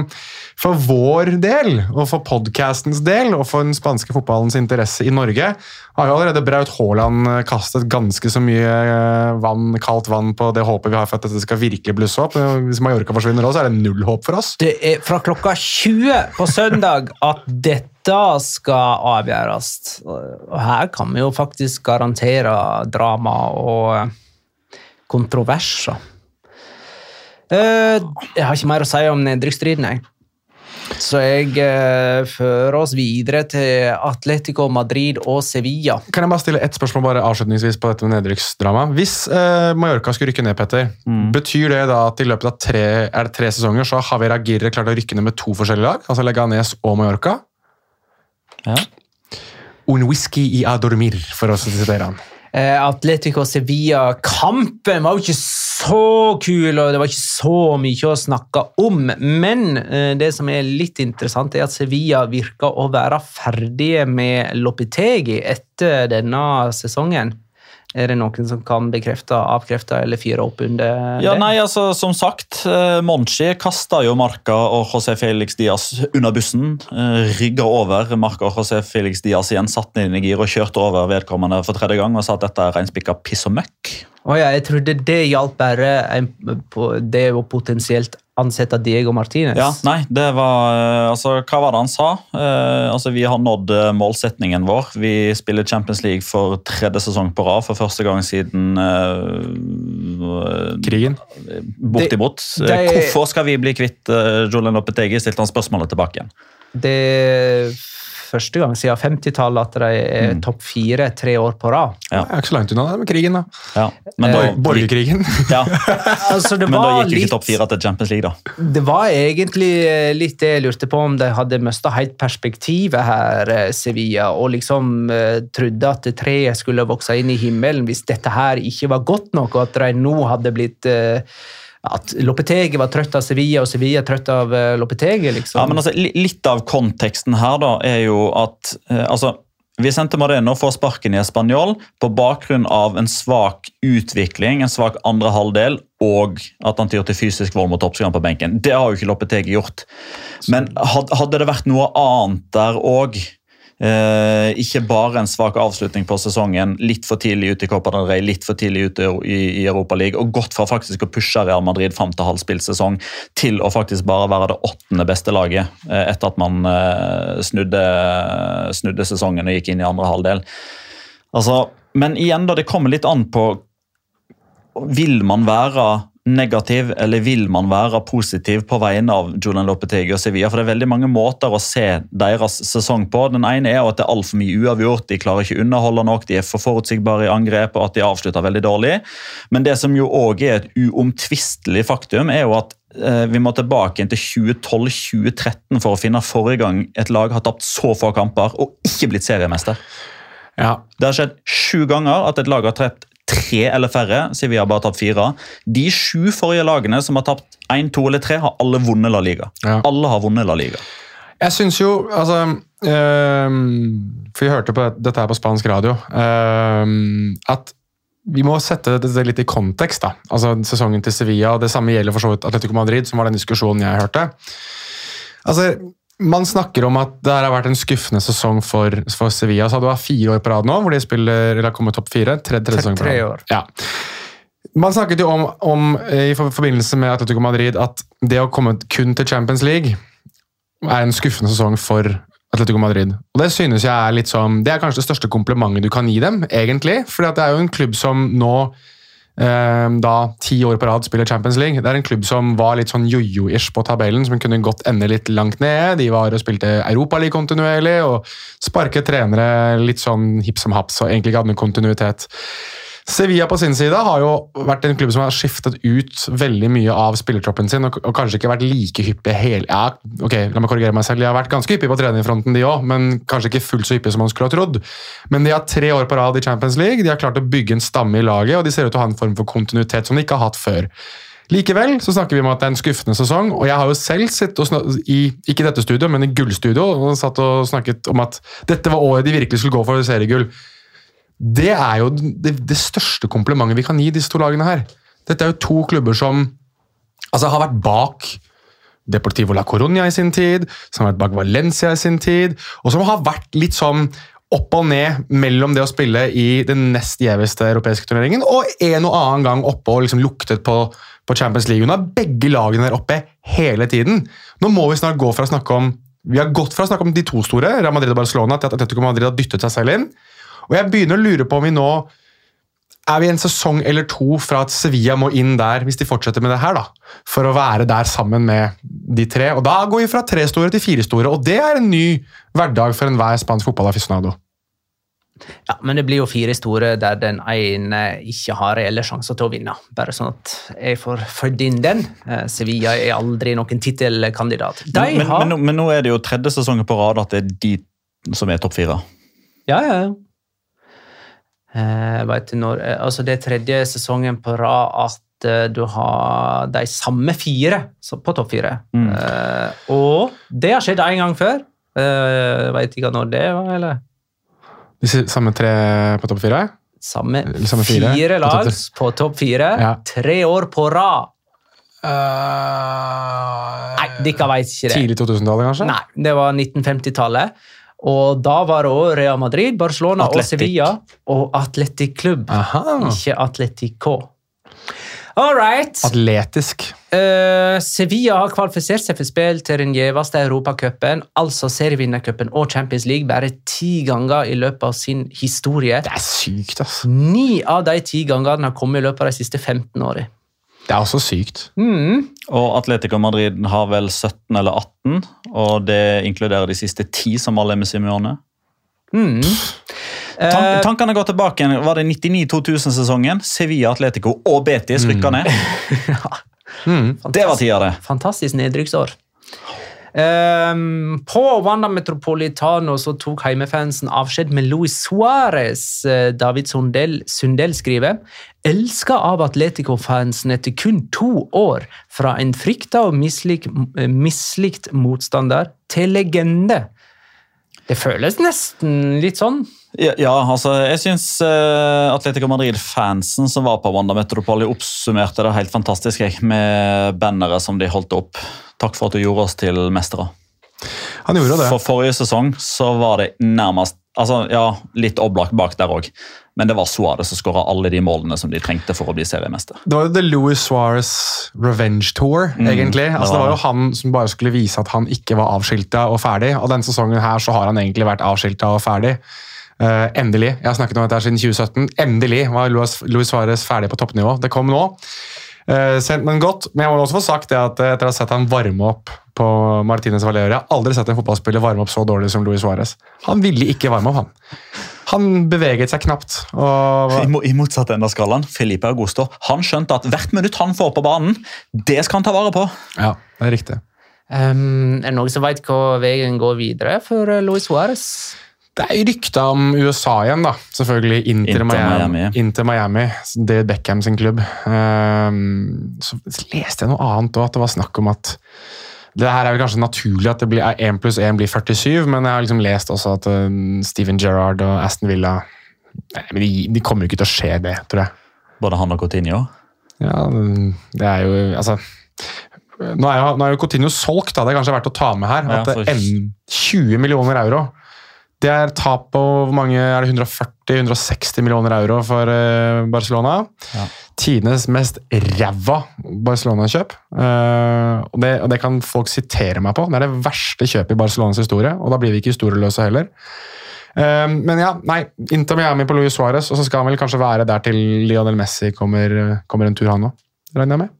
for vår del, og for podcastens del, og for den spanske fotballens interesse i Norge, har jo allerede Braut Haaland kastet ganske så mye eh, vann, kaldt vann på det håpet vi har for at dette skal virkelig blusse opp. Hvis Mallorca forsvinner også, så er det null håp for oss. Det er fra klokka 20 på søndag at dette skal avgjøres. Og her kan vi jo faktisk garantere drama og kontroverser. Eh, Jeg har ikke mer å si om nedrykksstriden, jeg. Så jeg eh, fører oss videre til Atletico Madrid og Sevilla. Kan jeg bare stille ett spørsmål bare avslutningsvis på dette med nedrykksdrama? Hvis eh, Mallorca skulle rykke ned, Petter, betyr det da at i løpet av tre, er det tre sesonger så har Javier Aguirre klart å rykke ned med to forskjellige lag? Altså Leganes og Mallorca? Ja. Un whisky i adormir, for å sitere han. Eh, Atletico Sevilla-kampen var jo ikke så kul, og det var ikke så mye å snakke om. Men eh, det som er litt interessant, er at Sevilla virker å være ferdige med Lopetegi etter denne sesongen. Er det noen som kan bekrefte, avkrefte eller fyre opp under det? Ja, nei, altså, Som sagt, eh, Monchi kasta jo Marca og José Felix Diaz under bussen. Eh, Rygga over Marca og José Felix Diaz igjen, satt den inn i gir og kjørte over vedkommende for tredje gang og sa at dette er reinspikka piss og møkk. Å ja, jeg trodde det hjalp bare en, på det å potensielt ansette Diego Martinez. Ja, nei, det var eh, Altså, hva var det han sa? Eh, altså, Vi har nådd eh, målsetningen vår. Vi spiller Champions League for tredje sesong på rad for første gang siden eh, Krigen. Bortimot. Det- det- Hvorfor skal vi bli kvitt uh, Julian Lopetegi? stilte han spørsmålet tilbake igjen. Det første gang siden 50-tallet at de er topp fire tre år på rad. Ja. Det er ikke så langt unna det med krigen, da. Ja, men da, Eh, Borgerkrigen. ja, <laughs> Altså, det men da gikk jo ikke topp fire til Champions League, da. Det var egentlig eh, litt det jeg lurte på, om de hadde mista helt perspektivet her, eh, Sevilla, og liksom uh, trodde at treet skulle vokse inn i himmelen hvis dette her ikke var godt nok, og at de nå hadde blitt eh, At Lopetegi var trøtt av Sevilla, og Sevilla trøtt av eh, Lopetegi, liksom. Ja, men altså, Litt av konteksten her da, er jo at eh, altså, Vicente Mareno får sparken i Español på bakgrunn av en svak utvikling, en svak andre halvdel, og at han tyr til fysisk vold mot toppskåreren på benken. Det har jo ikke Lopetegi gjort. Men hadde det vært noe annet der òg, eh, ikke bare en svak avslutning på sesongen, litt for tidlig ute i Copa del Rey, litt for tidlig ute i, i League, og gått fra faktisk å pushe Real Madrid fram til halvspillsesong til å faktisk bare være det åttende beste laget eh, etter at man eh, snudde, snudde sesongen og gikk inn i andre halvdel. Altså, men igjen, da, det kommer litt an på Vil man være negativ, eller vil man være positiv på vegne av Julian Lopetegi og Sevilla? For det er veldig mange måter å se deres sesong på. Den ene er jo at det er altfor mye uavgjort, de klarer ikke å underholde nok, de er for forutsigbare i angrep, og at de avslutter veldig dårlig. Men det som jo òg er et uomtvistelig faktum, er jo at eh, vi må tilbake inn til 2012-2013 for å finne forrige gang et lag har tapt så få kamper og ikke blitt seriemester. Ja. Det har skjedd sju ganger at et lag har tapt tre eller færre. Sevilla har bare tapt fire. De sju forrige lagene som har tapt én, to eller tre, har alle vunnet La Liga. Ja. Alle har vunnet La Liga. Jeg syns jo altså øh, For vi hørte på dette her på spansk radio. Øh, at vi må sette dette litt i kontekst. da. Altså Sesongen til Sevilla, og det samme gjelder for så vidt Atletico Madrid, som var den diskusjonen jeg hørte. Altså, Man snakker om at det her har vært en skuffende sesong for, for Sevilla. så du det vært fire år på rad nå, hvor de spiller, eller har kommet topp fire. Tredje, tredje sesong på Tre rad. år. Ja. Man snakket jo om, om eh, i forbindelse med Atletico Madrid at det å komme kun til Champions League er en skuffende sesong for Atletico Madrid. Og Det synes jeg er litt som, det er kanskje det største komplimentet du kan gi dem, egentlig. For det er jo en klubb som nå da ti år på rad spiller Champions League. Det er en klubb som var litt sånn jojo-ish på tabellen, som kunne godt ende litt langt ned. De var og spilte Europaliga kontinuerlig og sparket trenere litt sånn hipp som haps og egentlig ikke hadde noen kontinuitet. Sevilla på sin side har jo vært en klubb som har skiftet ut veldig mye av spillertroppen sin, og, og kanskje ikke vært like hyppig hele ja, ok, la meg korrigere meg selv, De har vært ganske hyppige på trenerfronten, de òg, men kanskje ikke fullt så hyppige som man skulle ha trodd. Men de har tre år på rad i Champions League, de har klart å bygge en stamme i laget, og de ser ut til å ha en form for kontinuitet som de ikke har hatt før. Likevel så snakker vi om at det er en skuffende sesong, og jeg har jo selv sittet i ikke dette studio, men i gullstudio og satt og snakket om at dette var året de virkelig skulle gå for seriegull. Det er jo det, det største komplimentet vi kan gi disse to lagene her. Dette er jo to klubber som altså, har vært bak Deportivo la Coruña i sin tid, som har vært bak Valencia i sin tid, og som har vært litt sånn opp og ned mellom det å spille i den nest gjeveste europeiske turneringen og en og annen gang oppe og liksom luktet på, på Champions League. Nå er begge lagene der oppe hele tiden. Nå må vi snart gå fra å snakke om vi har gått fra å snakke om de to store, Real Madrid og Barcelona, til at Atletico Madrid har dyttet seg selv inn. Og jeg begynner å lure på om vi nå er vi en sesong eller to fra at Sevilla må inn der, hvis de fortsetter med det her, da, for å være der sammen med de tre. Og Da går vi fra tre store til fire store, og det er en ny hverdag for enhver spansk fotballaficionado. Ja, Men det blir jo fire store der den ene ikke har reelle sjanser til å vinne. Bare sånn at jeg får født inn den. Eh, Sevilla er aldri noen tittelkandidat. De Men, men, men nå er det jo tredje sesongen på rad at det er de som er topp fire. Ja, ja. ja. Eh, du når, eh, altså det er tredje sesongen på rad at eh, du har de samme fire så- på topp fire. Mm. Uh, og det har skjedd én gang før. Uh, vet ikke når det var, eller? De samme tre på topp fire? Samme, samme fire fire, på topp lag på topp fire. Ja. Tre år på rad. Nei, dere vet ikke det. Tidlig 2000-tallet, kanskje? Nei, det var 1950-tallet. Og da var det òg Real Madrid, Barcelona Atletic. og Sevilla og Atletic Klubb. Ikke Atletico. All right. Atletisk. Uh, Sevilla har kvalifisert seg for spill til den gjeveste europacupen, altså serievinnercupen og Champions League, bare ti ganger i løpet av sin historie. Det er sykt, ass. Ni av de ti gangene har kommet i løpet av de siste 15 årene. Det er også sykt. Mm. Og Atletico Madrid har vel 17 eller 18, og det inkluderer de siste 10 som alle er med Simione. Mm. Tank, Eh, tankene går tilbake igjen. Var det 99-2000-sesongen? Sevilla, Atletico og Betis rykka ned. <laughs> Det var tida, det. Fantastisk nedrykksår. Um, på Wanda Metropolitano så tok heimefansen avskjed med Luis Suárez. Eh, David Sundell, Sundell skriver elska av Atletico-fansen etter kun to år fra en frykta og mislik, eh, mislikt motstander til legende. Det føles nesten litt sånn. Ja, ja altså, jeg syns uh, Atletico Madrid-fansen som var på Wanda Metropoli, oppsummerte det helt fantastisk jeg, med bannere som de holdt opp. Takk for at du gjorde oss til mestere. Han gjorde det. For forrige sesong så var det nærmest altså, ja, Litt oblak bak der òg, men det var Suárez som skåra alle de målene som de trengte for å bli seriemester. Det var jo The Louis Suárez Revenge Tour, egentlig. det Altså, det var var jo han som bare skulle vise at han ikke var avskilta og ferdig. Og denne sesongen her så har han egentlig vært avskilta og ferdig. Uh, endelig. Jeg har snakket om dette siden 2017. Endelig var Louis, Luis Suárez ferdig på toppnivå. Det kom nå. Uh, sent, men godt. Men jeg må også få sagt det at eh, etter å ha sett han varme opp på Martinez Valera, jeg har aldri sett en fotballspiller varme opp så dårlig som Louis Suárez. Han ville ikke varme opp, han. Han beveget seg knapt. og... I, I motsatt ende av skalaen, Felipe Augusto han skjønte at hvert minutt han får på banen, det skal han ta vare på. Ja, det er riktig. Um, er det noen som vet hvor veien går videre for eh, Luis Suárez? Det er rykta om USA igjen, da. Selvfølgelig Inter, Inter Miami. Miami. Inter Miami. David Beckham sin klubb. Um, så leste jeg noe annet òg, at det var snakk om at det her er vel kanskje naturlig at det blir 1 pluss 1 blir 47, men jeg har liksom lest også at eh, Steven Gerrard og Aston Villa de, de kommer jo ikke til å skje det, tror jeg. Både han og Coutinho. Ja, det er jo Altså Nå er jo, nå er jo Coutinho solgt, da. Det er kanskje verdt å ta med her. Ja, At for- det en- 20 millioner euro Det er tap på hvor mange er det 140-160 millioner euro for eh, Barcelona. Ja. Tidenes mest ræva Barcelona-kjøp. Uh, og, det, og det kan folk sitere meg på. Det er det verste kjøpet i Barcelonas historie, og da blir vi ikke historieløse heller. Uh, men ja, nei. Inter Miami på Luis Suárez, og så skal han vel kanskje være der til Lionel Messi kommer, kommer en tur, han òg. Regner jeg med.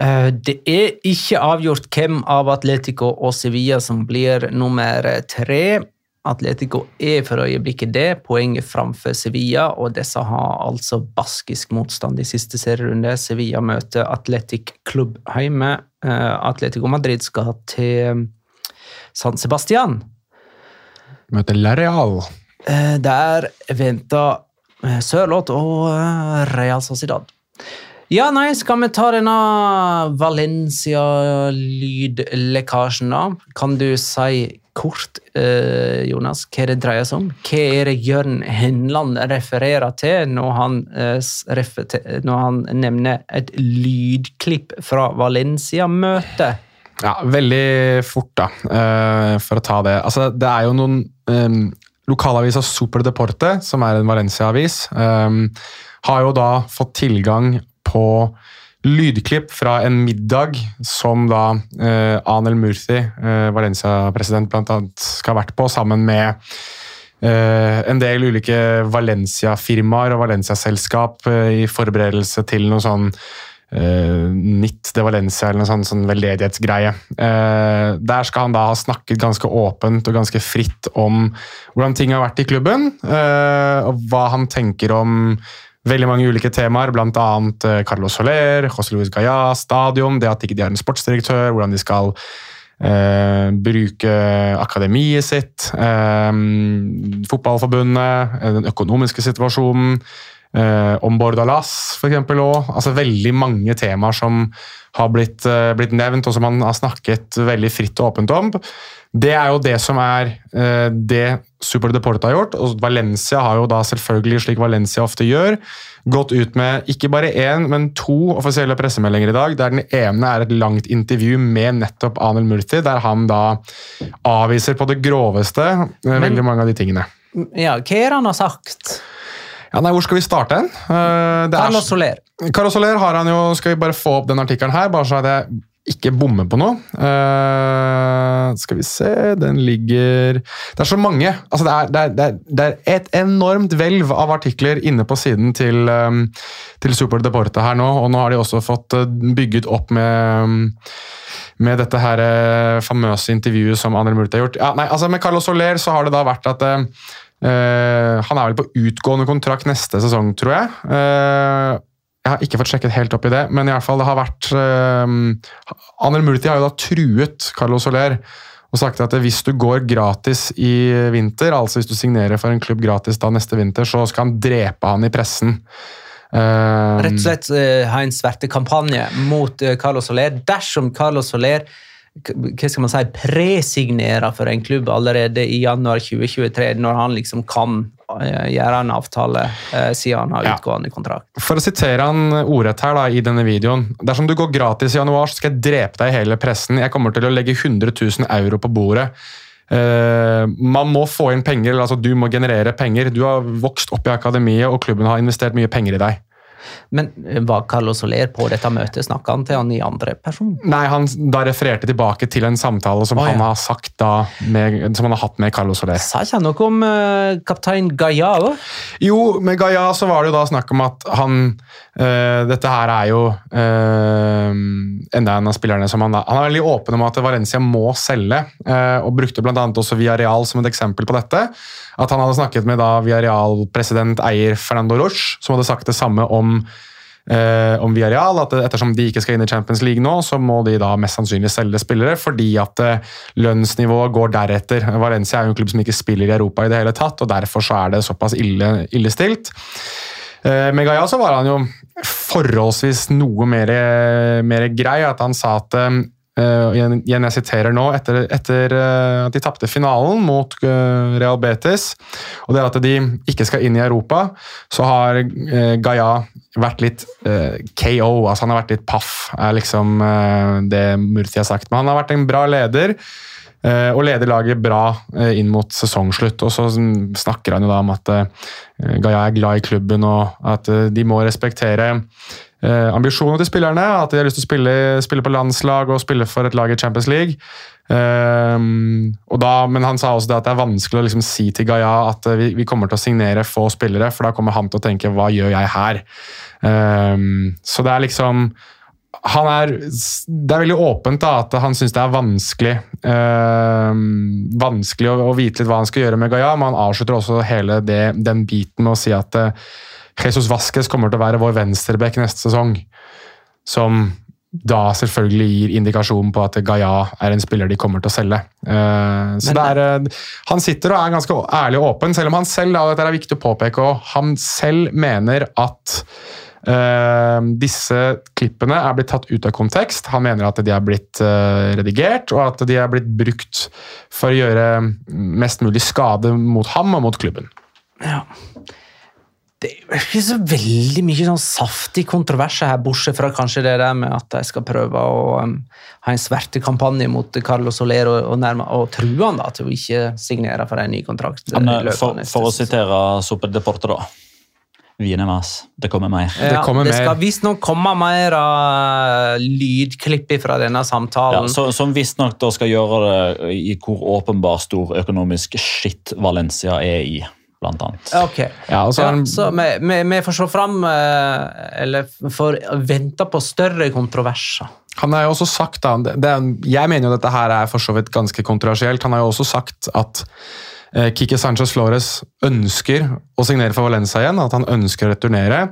Eh, Det er ikke avgjort hvem av Atletico og Sevilla som blir nummer tre. Atletico er for øyeblikket det, poenget framfor Sevilla, og disse har altså baskisk motstand i siste serierunde. Sevilla møter Atletic Club hjemme. Eh, Atletico Madrid skal til San Sebastian. Møter La Real. Eh, Der venter eh, Sørloth og eh, Real Sociedad. Ja, nei, skal vi ta denne Valencia-lydlekkasjen, da? Kan du si kort, eh, Jonas, hva det dreier seg om? Hva er det Jørn Henland refererer til når han, eh, refer til, når han nevner et lydklipp fra Valencia-møtet? Ja, veldig fort, da, eh, for å ta det. Altså, det er jo noen um, Lokalavisa Super Deporte, som er en Valencia-avis, em, har jo da fått tilgang på lydklipp fra en middag som da eh, Anel Murthy, eh, Valencia-president, annet skal ha vært på, sammen med eh, en del ulike Valencia-firmaer og Valencia-selskap eh, i forberedelse til noe sånn uh, NIT de Valencia eller noe sånn, sånn veldedighetsgreie. Eh, der skal han da ha snakket ganske åpent og ganske fritt om hvordan ting har vært i klubben, eh, og hva han tenker om veldig mange ulike temaer, bl.a. Uh, Carlos Soler, José Luis Gaya, stadion, det at ikke de har en sportsdirektør, hvordan de skal eh, bruke akademiet sitt, eh, fotballforbundet, eh, den økonomiske situasjonen, eh, om Bordalas eksempel også. Altså veldig mange temaer som har blitt, eh, blitt nevnt, og som han har snakket veldig fritt og åpent om. Det er jo det som er eh, det Super Deporte har gjort, og Valencia har jo da selvfølgelig, slik Valencia ofte gjør, gått ut med ikke bare én, men to offisielle pressemeldinger i dag, der den ene er et langt intervju med nettopp Anel Murti, der han da avviser på det groveste men, veldig mange av de tingene. Ja, hva er det han har sagt? Ja, nei, Hvor skal vi starte hen? Eh, Carlos Soler. Carlos Soler har han jo Skal vi bare få opp den artikkelen her, bare så er jeg ikke bomme på noe? Uh, skal vi se Den ligger Det er så mange. Altså, det, er, det, er, det, er, et enormt hvelv av artikler inne på siden til, um, til Super Deporte her nå, og nå har de også fått uh, bygget opp med um, med dette her eh, famøse intervjuet som André Murti har gjort. Ja, nei, altså Med Carlos Soler så har det da vært at eh, eh, Han er vel på utgående kontrakt neste sesong, tror jeg. Eh, jeg har ikke fått sjekket helt opp i det, men i alle fall det har vært uh, Anel Multi har jo da truet Carlos Soler og sagt at hvis du går gratis i vinter, altså hvis du signerer for en klubb gratis da neste vinter, så skal han drepe han i pressen. Uh, Rett og slett uh, ha en svertekampanje mot uh, Carlos Soler. Dersom Carlos Soler hva skal man si, presignerer for en klubb allerede i januar 2023, når han liksom kan eh, gjøre en avtale eh, siden han har Ja. utgående kontrakt. For å sitere han ordrett her da, i denne videoen. Dersom du går gratis i januar, så skal jeg drepe deg i hele pressen. Jeg kommer til å legge 100 000 euro på bordet. Uh, man må få inn penger, eller altså du må generere penger. Du har vokst opp i akademiet, og klubben har investert mye penger i deg. Men eh, var Carlos Soler på dette møtet? Snakka han til han i andre person? Nei, han da refererte tilbake til en samtale som Å, ja. han har sagt da, med, som han har hatt med Carlos Soler. Sa ikke han noe om uh, kaptein Gaia òg? Jo, med Gaia så var det jo da snakk om at han uh, Dette her er jo uh, enda en av spillerne som han da Han er veldig åpen om at Valencia må selge, og brukte bl.a. også Villarreal som et eksempel på dette. At han hadde snakket med da Villarreal-president eier Fernando Roche, som hadde sagt det samme om eh, om Villarreal, at ettersom de ikke skal inn i Champions League nå, så må de da mest sannsynlig selge spillere, fordi at eh, lønnsnivået går deretter. Valencia er jo en klubb som ikke spiller i Europa i det hele tatt, og derfor så er det såpass ille, ille stilt. Eh, Med Gaia så var han jo forholdsvis noe mer, mer grei, at han sa at eh, igjen, jeg siterer nå, etter, etter eh, at de tapte finalen mot eh, Real Betis, og det at de ikke skal inn i Europa, så har Gaia vært litt KO, altså han har vært litt paff, er liksom det Murti har sagt. Men han har vært en bra leder. Og leder laget bra inn mot sesongslutt. Og så snakker han jo da om at Gaia er glad i klubben, og at de må respektere eh, ambisjoner til spillerne. At de har lyst til å spille, spille på landslag og spille for et lag i Champions League. Eh, da, men han sa også det at det er vanskelig å liksom si til Gaia at eh, vi, vi, kommer til å signere få spillere, for da kommer han til å tenke 'hva gjør jeg her'? Eh, så det er liksom han er, det er veldig åpent da, at han syns det er vanskelig øh, vanskelig å, å, vite litt hva han skal gjøre med Gaia, men han avslutter også hele det, den biten med å si at øh, Jesus Vasques kommer til å være vår venstreback neste sesong. Som da selvfølgelig gir indikasjon på at Gaia er en spiller de kommer til å selge. Uh, så det er, uh, Han sitter og er ganske ærlig og åpen, selv om han selv da, dette er viktig å påpeke, og han selv mener at Uh, disse klippene er blitt tatt ut av kontekst. Han mener at de er blitt uh, redigert, og at de er blitt brukt for å gjøre mest mulig skade mot ham og mot klubben. Ja. Det er ikke så veldig mye sånn saftig kontroverser her, bortsett fra kanskje det der med at de skal prøve å um, ha en svertekampanje mot Carlos Soler og, og, nærme, og true han da, til å ikke signere for en ny kontrakt. Men, for, for å sitere Super Deporte, da. Vine mas. Det kommer mer. Ja, det, kommer det skal visstnok komme mer uh, lydklipp fra denne samtalen. Ja, så, som visstnok skal gjøre det i hvor åpenbar stor økonomisk skitt Valencia er i. Blant annet. Okay. Ja, ja, så vi, vi, vi, får se fram uh, Eller får vente på større kontroverser. Han har jo også sagt da, det, Jeg mener jo dette her er for så vidt ganske kontroversielt. Han har jo også sagt at Eh, Kike Sanchez Flores ønsker å signere for Valencia igjen, at han ønsker å returnere.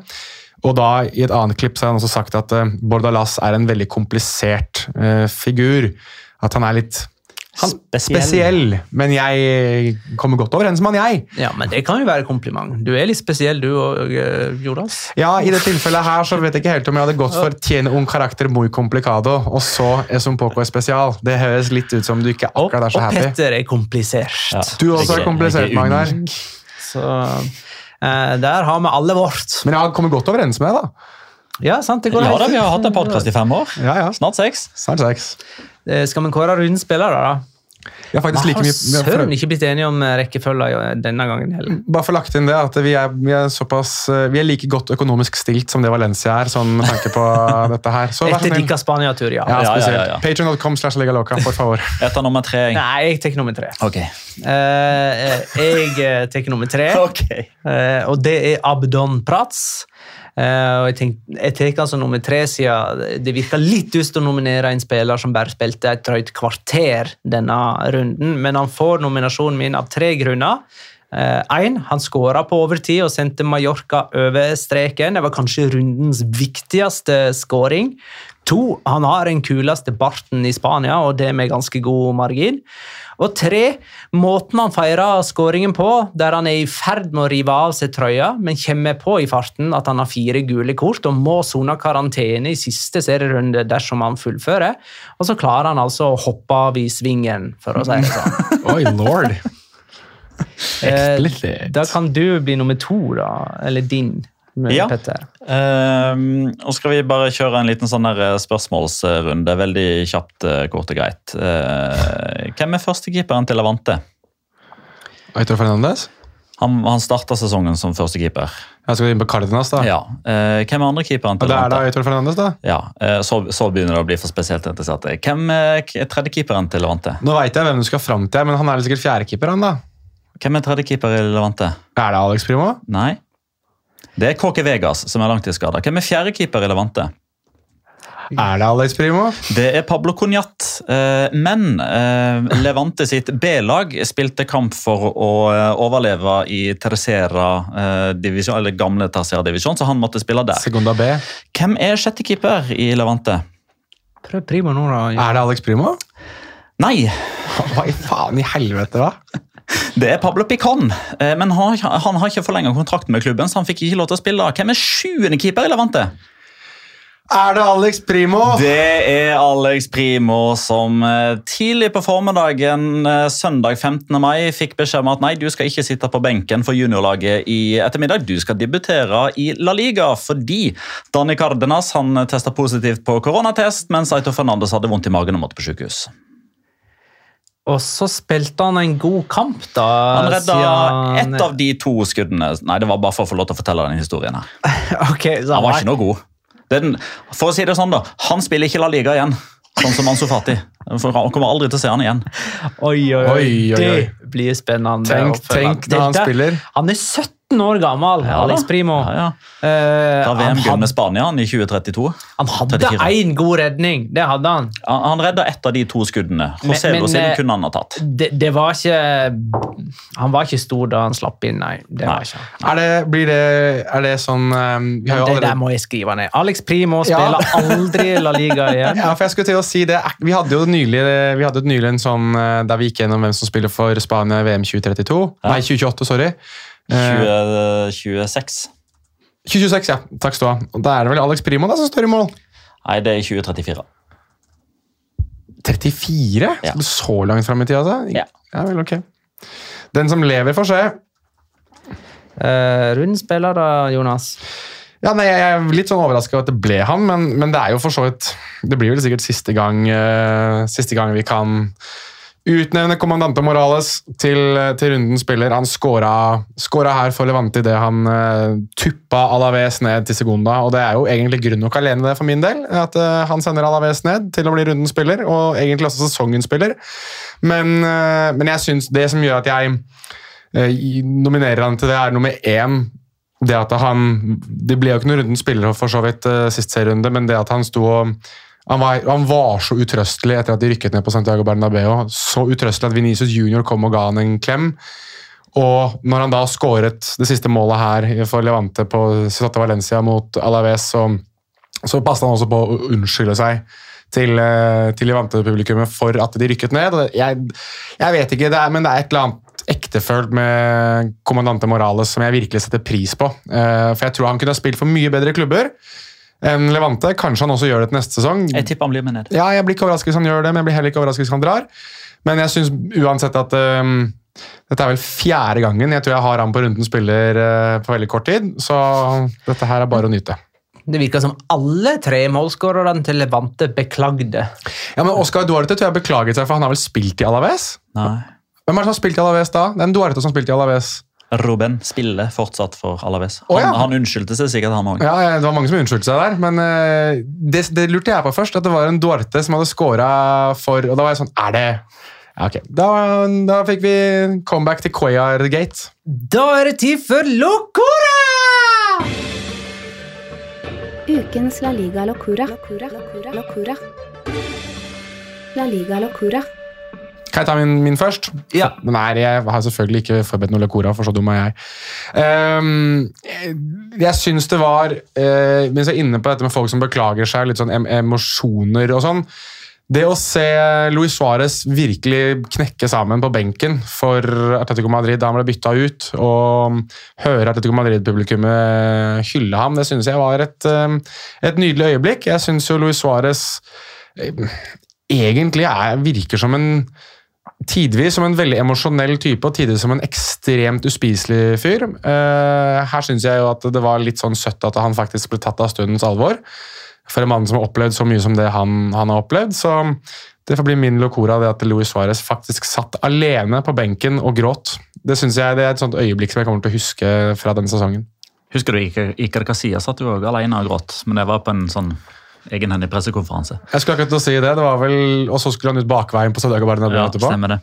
Og da I et annet klipp så har han også sagt at eh, Bordalas er en veldig komplisert eh, figur. At han er litt han, spesiell. spesiell. Men jeg kommer godt overens med han, jeg. Ja, Men det kan jo være kompliment. Du er litt spesiell, du og uh, Jonas. Ja, i det tilfellet her så vet jeg ikke helt om jeg hadde gått for 'tiene un karakter muy complicado' og så es un poco especial. Det høres litt ut som du ikke akkurat er så happy. Og Petter er komplisert. Ja. Du også er komplisert, Magnar. Så uh, der har vi alle vårt. Men jeg kommer godt overens med deg, da. Ja, sant, det går ja, da, Vi har hatt en podkast i fem år. Ja, ja. Snart seks. Snart seks. Eh, skal vi kåre rundens spillere, da? Vi har faktisk like mye... Søren ikke blitt enige om eh, rekkefølga denne gangen heller. Bare for lagt inn det, at vi er, vi er, såpass, eh, vi er like godt økonomisk stilt som det Valencia er, sånn med tanke på <laughs> dette her. Så, Etter Dicka Spania-tur, ja. ja, ja, ja, ja Patreon.com slash ligaloca, for favor. <laughs> Etter nummer tre. Nei, jeg tar nummer tre. Okay. Uh, jeg tar nummer tre, <laughs> okay. uh, og det er Abdon Prats. Uh, og Jeg, jeg tar altså nummer tre siden det virker litt dust å nominere en spiller som bare spilte et drøyt kvarter denne runden, men han får nominasjonen min av tre grunner. Én, uh, han skåra på overtid og sendte Mallorca over streken. Det var kanskje rundens viktigste skåring. To, han har den kuleste barten i Spania, og det med ganske god margin. Og tre, måten han feirer skåringen på, der han er i ferd med å rive av seg trøya, men kommer på i farten at han har fire gule kort og må sone karantene i siste serierunde dersom han fullfører. Og så klarer han altså å hoppe av i svingen, for å si det sånn. <laughs> Oi, lord. Eh, da kan du bli nummer to, da. Eller din ja. Petter. Uh, og skal vi bare kjøre en liten sånn der spørsmålsrunde. Veldig kjapt, uh, kort og greit. Uh, hvem er førstekeeperen til Levante? Aitor Fernandes? Han, han starta sesongen som førstekeeper. Jeg skal inn på Cardenas, da. Ja. Uh, hvem er andre keeperen? til? Det er da Aitor Fernandes, da? Ja, så, så, begynner det å bli for spesielt interessert. Hvem er tredjekeeperen til Levante? Nå veit jeg hvem du skal fram til, men han er sikkert fjerdekeeper, han da. Hvem er tredjekeeper i Levante? Er det Alex Primo? Nei. Det er KK Vegas som er langtidsskada. Hvem er fjerdekeeper i Levante? Er det Alex Primo? Det er Pablo Cunhat. Eh, men eh, Levante sitt B-lag spilte kamp for å eh, overleve i tercera divisjon, eller gamle tercera divisjon, så han måtte spille der. Segunda B. Hvem er sjettekeeper i Levante? Prøv Primo nå, da. Er det Alex Primo? Nei. Hva i faen i helvete, da? Det er Pablo Picon, eh, men han, han har ikke forlenget kontrakten med klubben, så han fikk ikke lov til å spille. Hvem er sjuende keeper i Levante? Er det Alex Primo? Det er Alex Primo som eh, tidlig på formiddagen eh, søndag 15. mai fikk beskjed om at nei, du skal ikke sitte på benken for juniorlaget i ettermiddag. Du skal debutere i La Liga fordi Dani Cardenas han testa positivt på koronatest, mens Aito Fernandes hadde vondt i magen og måtte på sykehus. Og så spilte han en god kamp, da. Han redda ett av de to skuddene. Nei, det var bare for å få lov til å fortelle den historien her. <laughs> okay, han, var, ikke noe god. Den, for å si det sånn, da. Han spiller ikke La Liga igjen, sånn som Ansu Fati. For Han kommer aldri til å se han igjen. Oi, oi, oi. Oi, oi, oi. Det blir spennende. Tenk- tenk når han spiller. Han er 17 år gammel, Ja, Alex. Primo. Ja, ja. Eh, Da VM-gull hadde, med Spania han, i 2032. han hadde 34. én god redning, det hadde han. Han, han redda ett av de to skuddene. Men- Joselo men, sin eh, kunne han ha tatt. Det, det var ikke Han var ikke stor da han slapp inn, nei. Det Nei. var ikke. Er det, blir det, er det sånn um, vi har Det allerede- der må jeg skrive ned. Alex Primo Ja. spiller aldri La Liga <laughs> igjen. Ja, for jeg skulle til å si det. Vi hadde jo nylig, vi hadde nylig en sånn eh, der vi gikk gjennom hvem som spiller for Spania i VM 2032. Ja. Nei, 2028, sorry. Eh, 2026. 2026, ja. Takk skal du ha. Og Da er det vel Alex Primo da som står i mål. Nei, det er i 2034. 34? Ja. Skal du så langt fram i tida, altså? Ja. ja vel, ok. Den som lever, får se. Uh, Rund spiller da, Jonas. Ja, nei, Jeg er litt sånn overraska over at det ble han, men, men det er jo for så vidt Det blir vel sikkert siste gang, uh, siste gang vi kan utnevne kommandante Morales til, til rundens spiller. Han scora, her for Levante idet han uh, tuppa Alaves ned til Segunda. og Det er jo egentlig grunn nok alene det for min del, at uh, han sender Alaves ned til å bli rundens spiller, og egentlig også sesongens spiller. Men, uh, men jeg synes det som gjør at jeg uh, nominerer han til det, er nummer én det at han Det ble jo ikke noen rundens spiller for så vidt sist serierunde, men det at han sto og han var, han var så utrøstelig etter at de rykket ned på Santiago Bernabeu. Så utrøstelig at Venicius Junior kom og ga han en klem. Og når han da skåret det siste målet her for Levante på Ciudad Valencia mot Alaves, så, så passet han også på å unnskylde seg til, eh, til Levante-publikummet for at de rykket ned. Jeg, jeg vet ikke, det er, men det er et eller annet ektefølt med kommandante Morales som jeg virkelig setter pris på. Eh, For jeg tror han kunne ha spilt for mye bedre klubber enn Levante. Kanskje han også gjør det til neste sesong. Jeg tipper han blir med ned. Ja, jeg blir ikke overrasket hvis han gjør det, men jeg blir heller ikke overrasket hvis han drar. Men jeg syns uansett at um, dette er vel fjerde gangen jeg tror jeg har han på runden spiller uh, på veldig kort tid, så dette her er bare å nyte. Det virka som alle tre målskårerne til Levante beklagde. Ja, men Oscar Duarte tror jeg beklaget seg, for han har vel spilt i Alaves? Nei. Hvem er det som har spilt i Alaves da? Det er en Duarte som har spilt i Alaves. Ruben spiller fortsatt for Alaves. Han, oh, ja. han unnskyldte seg sikkert, han òg. Ja, ja, Det var mange som unnskyldte seg der, men uh, det, det lurte jeg på først. At det var en Duarte som hadde scora for Og da var jeg sånn Er det ja, ok. Da, da fikk vi comeback til Cuellar-gate. Da er det tid for Locora! Ukens La Liga Locura. Locura. Locura. La Liga Locura. Kan jeg ta min, min først? Ja. Den er, jeg har selvfølgelig ikke forberedt noe Lecora, for så dum er jeg. Um, jeg jeg syns det var uh, Mens jeg er inne på dette med folk som beklager seg, litt sånn em emosjoner og sånn Det å se Luis Suárez virkelig knekke sammen på benken for Atletico Madrid da han ble bytta ut, og høre Atletico Madrid-publikummet hylle ham, det synes jeg var et, eh, et nydelig øyeblikk. Jeg syns jo Luis Suárez eh, egentlig er, virker som en Tidvis som en veldig emosjonell type, og tidvis som en ekstremt uspiselig fyr. Uh, her syns jeg jo at det var litt sånn søtt at han faktisk ble tatt av stundens alvor. For en mann som har opplevd så mye som det han, han har opplevd. Så det får bli min locora, det at Luis Suárez faktisk satt alene på benken og gråt. Det synes jeg det er et sånt øyeblikk som jeg kommer til å huske fra denne sesongen. Husker du Iker, Iker Casillas satt jo òg alene og gråt, men det var på en sånn egenhendig pressekonferanse. Jeg skulle akkurat si det, det var vel, Og så skulle han ut bakveien på Santiago Bernabeu Ja, etterpå. stemmer det.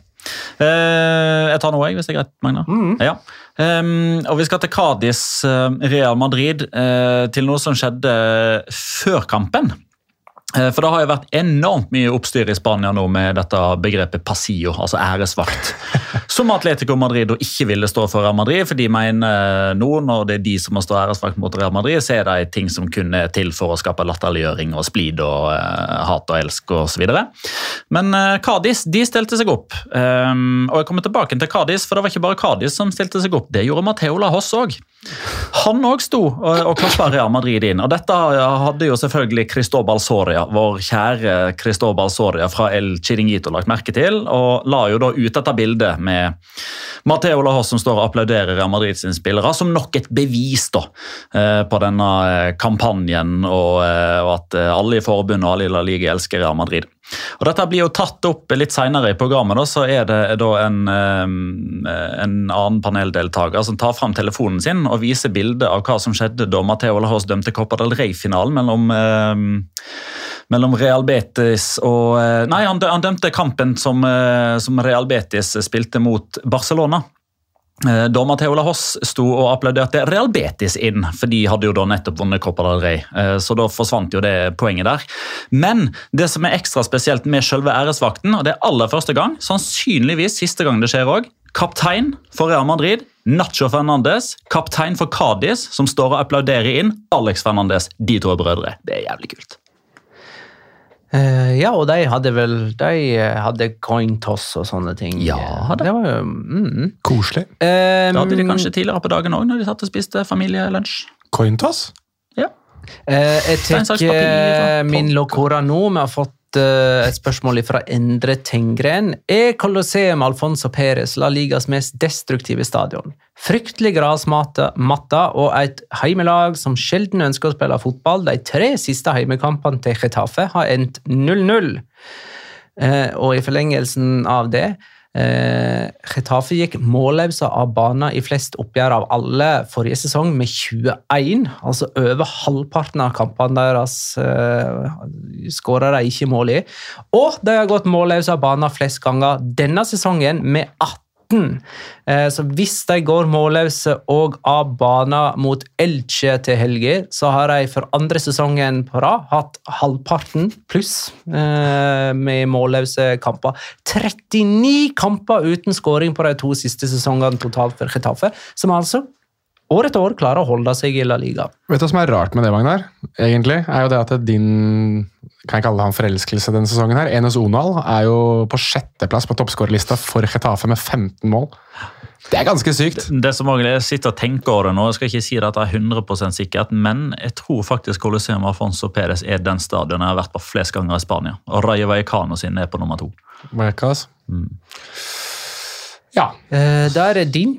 Uh, jeg tar noe, jeg, hvis det er greit, Magna. Ja. Um, og Vi skal til Cádiz, eh, Real Madrid, uh, til noe som skjedde før kampen. Eh, For det har jo vært enormt mye oppstyr i Spania nå med dette begrepet pasillo, altså æresvakt. <laughs> Som Atletico Madrid og ikke ville stå for Real Madrid, for de mener nå, når det er de som må stå æresvakt mot Real Madrid, så er det ting som kunne til for å skape latterliggjøring og splid og uh, hat og elsk osv. Men uh, Cádiz de stilte seg opp. Um, og jeg kommer tilbake til Cádiz, for det var ikke bare Cádiz som stilte seg opp. Det gjorde Mateo Lahos òg. Han òg sto og, og klappa Real Madrid inn. Og dette hadde jo selvfølgelig Cristobal Soria, vår kjære Cristobal Soria fra El Chiringuito lagt merke til, og la jo da ut dette bildet med Mateo Lahos som står og applauderer Real Madrid sine spillere, som nok et bevis da eh, på denne eh, kampanjen og, eh, og at eh, alle i forbundet og alle i La Liga elsker Real Madrid. Og Dette blir jo tatt opp litt senere i programmet. da, så er det da en, en annen paneldeltaker som tar fram telefonen sin og viser bilde av hva som skjedde da Mateo Lahos dømte Copa del Rey-finalen mellom mellom Real Betis og eh, Nei, han, dømte kampen som, eh, som Real Betis spilte mot Barcelona. Eh, Da Mateo Lahos sto og applauderte Real Betis inn, for de hadde jo da nettopp vunnet Copa del Rey. eh, Så da forsvant jo det poenget der. Men det som er ekstra spesielt med selve æresvakten, og det er aller første gang, sannsynligvis siste gang det skjer òg, kaptein for Real Madrid, Nacho Fernandes, kaptein for Cádiz, som står og applauderer inn, Alex Fernandes. De to er brødre. Det er jævlig kult. Eh, ja, og de hadde vel De eh, hadde coin toss og sånne ting. Ja, det. det var jo mm. Koselig. Eh, da hadde de kanskje tidligere på dagen òg, når de satt og spiste familielunsj. Cointoss? Ja. Uh, jeg tar min locora nå. Vi har fått eh, et spørsmål fra Endre Tengren. Er Colosseum Alfonso Perez La Ligas mest destruktive stadion? Fryktelig grasmatta og et heimelag som sjelden ønsker å spille fotball. De tre siste heimekampene til Getafe har endt 0-0. Eh, og i forlengelsen av det eh, Getafe gikk målløse av banen i flest oppgjør av alle forrige sesong, med 21. Altså over halvparten av kampene deres eh, skåra de ikke mål i. Og de har gått målløse av banen flest ganger denne sesongen, med 18. Eh, Så hvis de går målløse og av banen mot Elche til helga, så har de for andre sesongen på rad hatt halvparten pluss eh, med målløse kamper. 39 kamper uten skåring på de to siste sesongene totalt for Getafe, som altså år etter år klarer å holde seg i La Liga. Vet du hva som er rart med det, Magnar? Egentlig, er jo det at din kan jeg kalle han forelskelse denne sesongen her, Enes Onal, er jo på sjetteplass på toppskårerlista for Getafe med 15 mål. Det er ganske sykt. Det som også, Jeg sitter og tenker over det nå, jeg skal ikke si det at det er 100 sikkert, men jeg tror faktisk Coliseum Afonso Perez er den stadion jeg har vært på flest ganger i Spania. Og Rayo Vallecano sin er på nummer to. Mm. Ja, Eh, der er det din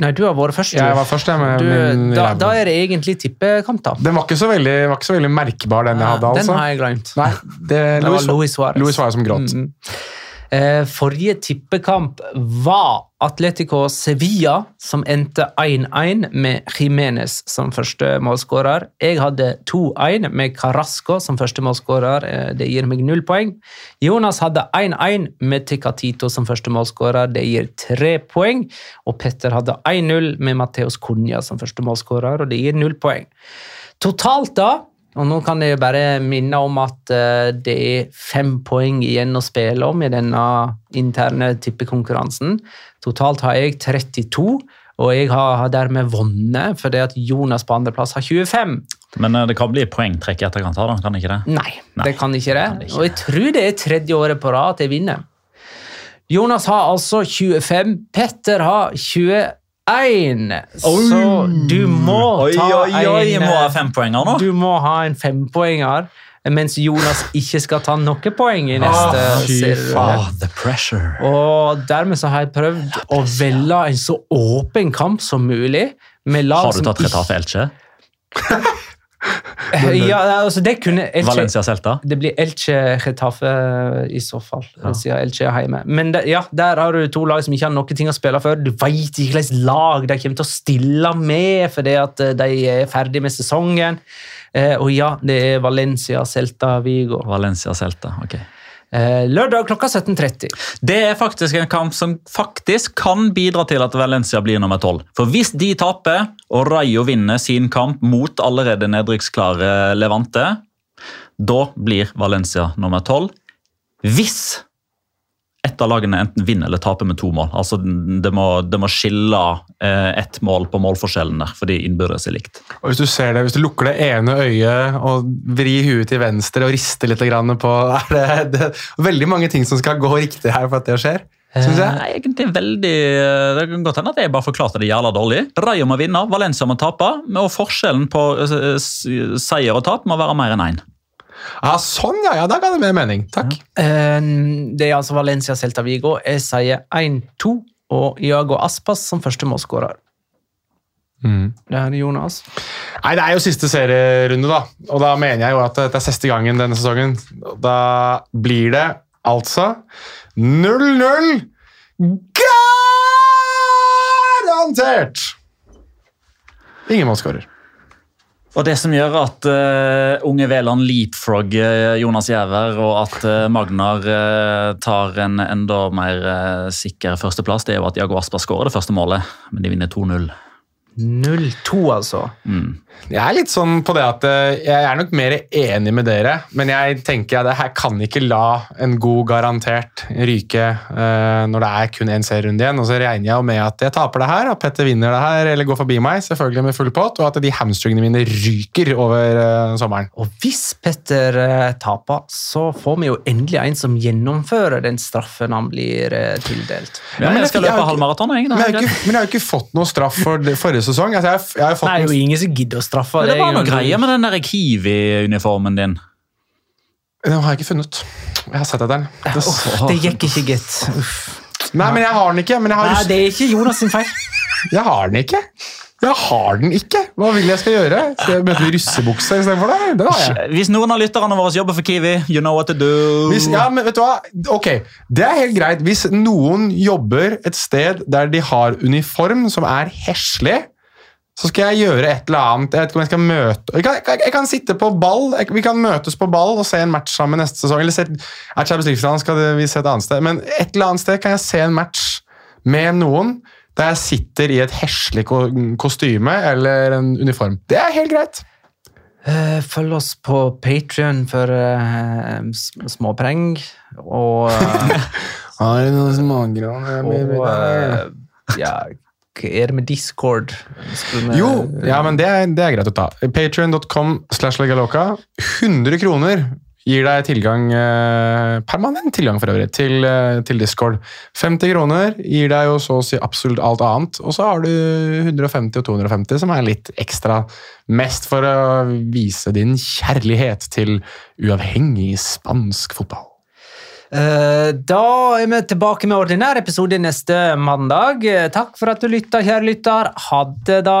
Nei, du har vært først. du. jeg var først, jeg. Med Du, min da, da er det egentlig tippekamp, da. Den var ikke så veldig, var ikke så veldig merkbar, den jeg hadde. Den altså. har jeg glemt. Nei, det, Det Louis, var Louis Suárez. Louis Suárez som gråt. Mm. Eh, forrige tippekamp var Atletico Sevilla, som endte 1-1 med Jimenez som første målskårer. Jeg hadde 2-1 med Carrasco som første målskårer. Eh, det gir meg null poeng. Jonas hadde 1-1 med Ticatito som første målskårer. Det gir tre poeng. Og Petter hadde 1-0 med Mateos Cunha som første målskårer, og det gir null poeng. Totalt da, og nå kan jeg bare minne om at eh, det er fem poeng igjen å spille om i denne interne tippekonkurransen. Totalt har jeg 32, og jeg har, dermed vunnet fordi at Jonas på andreplass har 25. Men eh, det kan bli poengtrekk i etterkant da, kan det ikke det? Nei, Nei, det kan ikke det. kan det ikke. Og jeg tror det er tredje året på rad at jeg vinner. Jonas har altså 25, Petter har 21. Så du må ta oi, oi, en må ha fem fempoenger nå. Du må ha en fempoenger, mens Jonas ikke skal ta noen poeng i neste oh, pressure. Og dermed så har jeg prøvd å velge en så åpen kamp som mulig. Har du tatt Retafe Elche? <laughs> ikke- Ja, altså det kunne Elche, Valencia Celta? Det blir Elche Getafe i så fall, siden Elche er hjemme. Men det, ja, der har du to lag som ikke har noen ting å spille for. Du veit ikke hvilket lag de kommer til å stille med fordi at eh, de er ferdig med sesongen. Eh, og ja, det er Valencia, Celta, Vigo. Valencia Celta, ok. Eh, lørdag klokka 17.30. Det er faktisk en kamp som faktisk kan bidra til at Valencia blir nummer tolv. For hvis de taper, og Rayo vinner sin kamp mot allerede nedrykksklare Levante, da blir Valencia nummer tolv. Hvis ett av lagene enten vinner eller taper med to mål. Altså Det må, det må skille eh, ett mål på målforskjellene, for fordi innbyrdes er likt. Og hvis du ser det, hvis du lukker det ene øyet og vrir huet til venstre og rister litt grann på er det, det er veldig mange ting som skal gå riktig her for at det skjer. Synes jeg. Nei, egentlig veldig Det kan godt hende at jeg bare forklarte det jævla dårlig. Rayo må vinne, Valencia må tape, og forskjellen på eh, seier og tap må være mer enn én. Ja, sånn, ja. ja, Da ga det mer mening. Takk. Eh, det er altså Valencia, Celta, Vigo. Jeg sier 1-2 og Iago Aspas som første målskårer. Det her er Jonas. Nei, Det er jo siste serierunde, da. Og da mener jeg jo at det er siste gangen denne sesongen. Da blir det altså 0-0 garantert! Ingen målskårer. Og det som gjør at uh, unge Veland leapfrogger Jonas Giæver, og at uh, Magnar uh, tar en enda mer sikker førsteplass, det er jo at Jago Asper skårer det første målet, men de vinner 2-0. 0-2, altså. Mm. Jeg er litt sånn på det at eh, jeg er nok mer enig med dere, men jeg tenker at det her kan ikke la en god garantert ryke uh, når det er kun én serierunde igjen. Og så regner jeg med at jeg taper det her, at Petter vinner det her eller går forbi meg, selvfølgelig med full pott, og at de hamstringene mine ryker over uh, sommeren. Og hvis Petter uh, taper, så får vi jo endelig en som gjennomfører den straffen han blir tildelt. Ja, men jeg skal løpe halvmaraton, jeg. Men, men jeg har jo ikke fått noe straff for forrige sesong. Altså, jeg, jeg har fått Nei, det er jo ingen som gidder å straffe. Det det var noe greier med den der Kiwi-uniformen din. Den har jeg ikke funnet. Jeg har sett etter den. Det, oh, det gikk ikke, gitt. Nei, men jeg har den ikke. Nei, det er ikke Jonas sin feil. Jeg har den ikke. Jeg har den ikke! Hva vil jeg skal gjøre? Skal jeg møte russebukse istedenfor det? Det har jeg. Hvis noen av lytterne våre jobber for Kiwi, you know what to do. Hvis, ja, men vet du hva? Ok, Det er helt greit. Hvis noen jobber et sted der de har uniform som er heslig, så skal jeg gjøre et eller annet. Jeg vet ikke om jeg skal møte Jeg kan, jeg, jeg kan sitte på ball, jeg, vi kan møtes på ball og se en match sammen neste sesong. Eller se, er Champions skal vi se et annet sted, men et eller annet sted kan jeg se en match med noen der jeg sitter i et heslig kostyme eller en uniform. Det er helt greit. Uh, følg oss på Patrion for uh, småpreng og uh, <laughs> Har du noe smågran? <laughs> Og uh, ja er det med Discord? Med, jo, ja, men det er, det er greit å ta. Patrion.com slash legaloka. 100 kroner gir deg tilgang, eh, permanent tilgang for øvrig, til, eh, til, Discord. 50 kroner gir deg jo så å si absolutt alt annet, og så har du 150 og 250 som er litt ekstra. Mest for å vise din kjærlighet til uavhengig spansk fotball. Eh, da er vi tilbake med ordinær episode neste mandag. Eh, takk for at du lytta, kjære lytter. Ha det, da.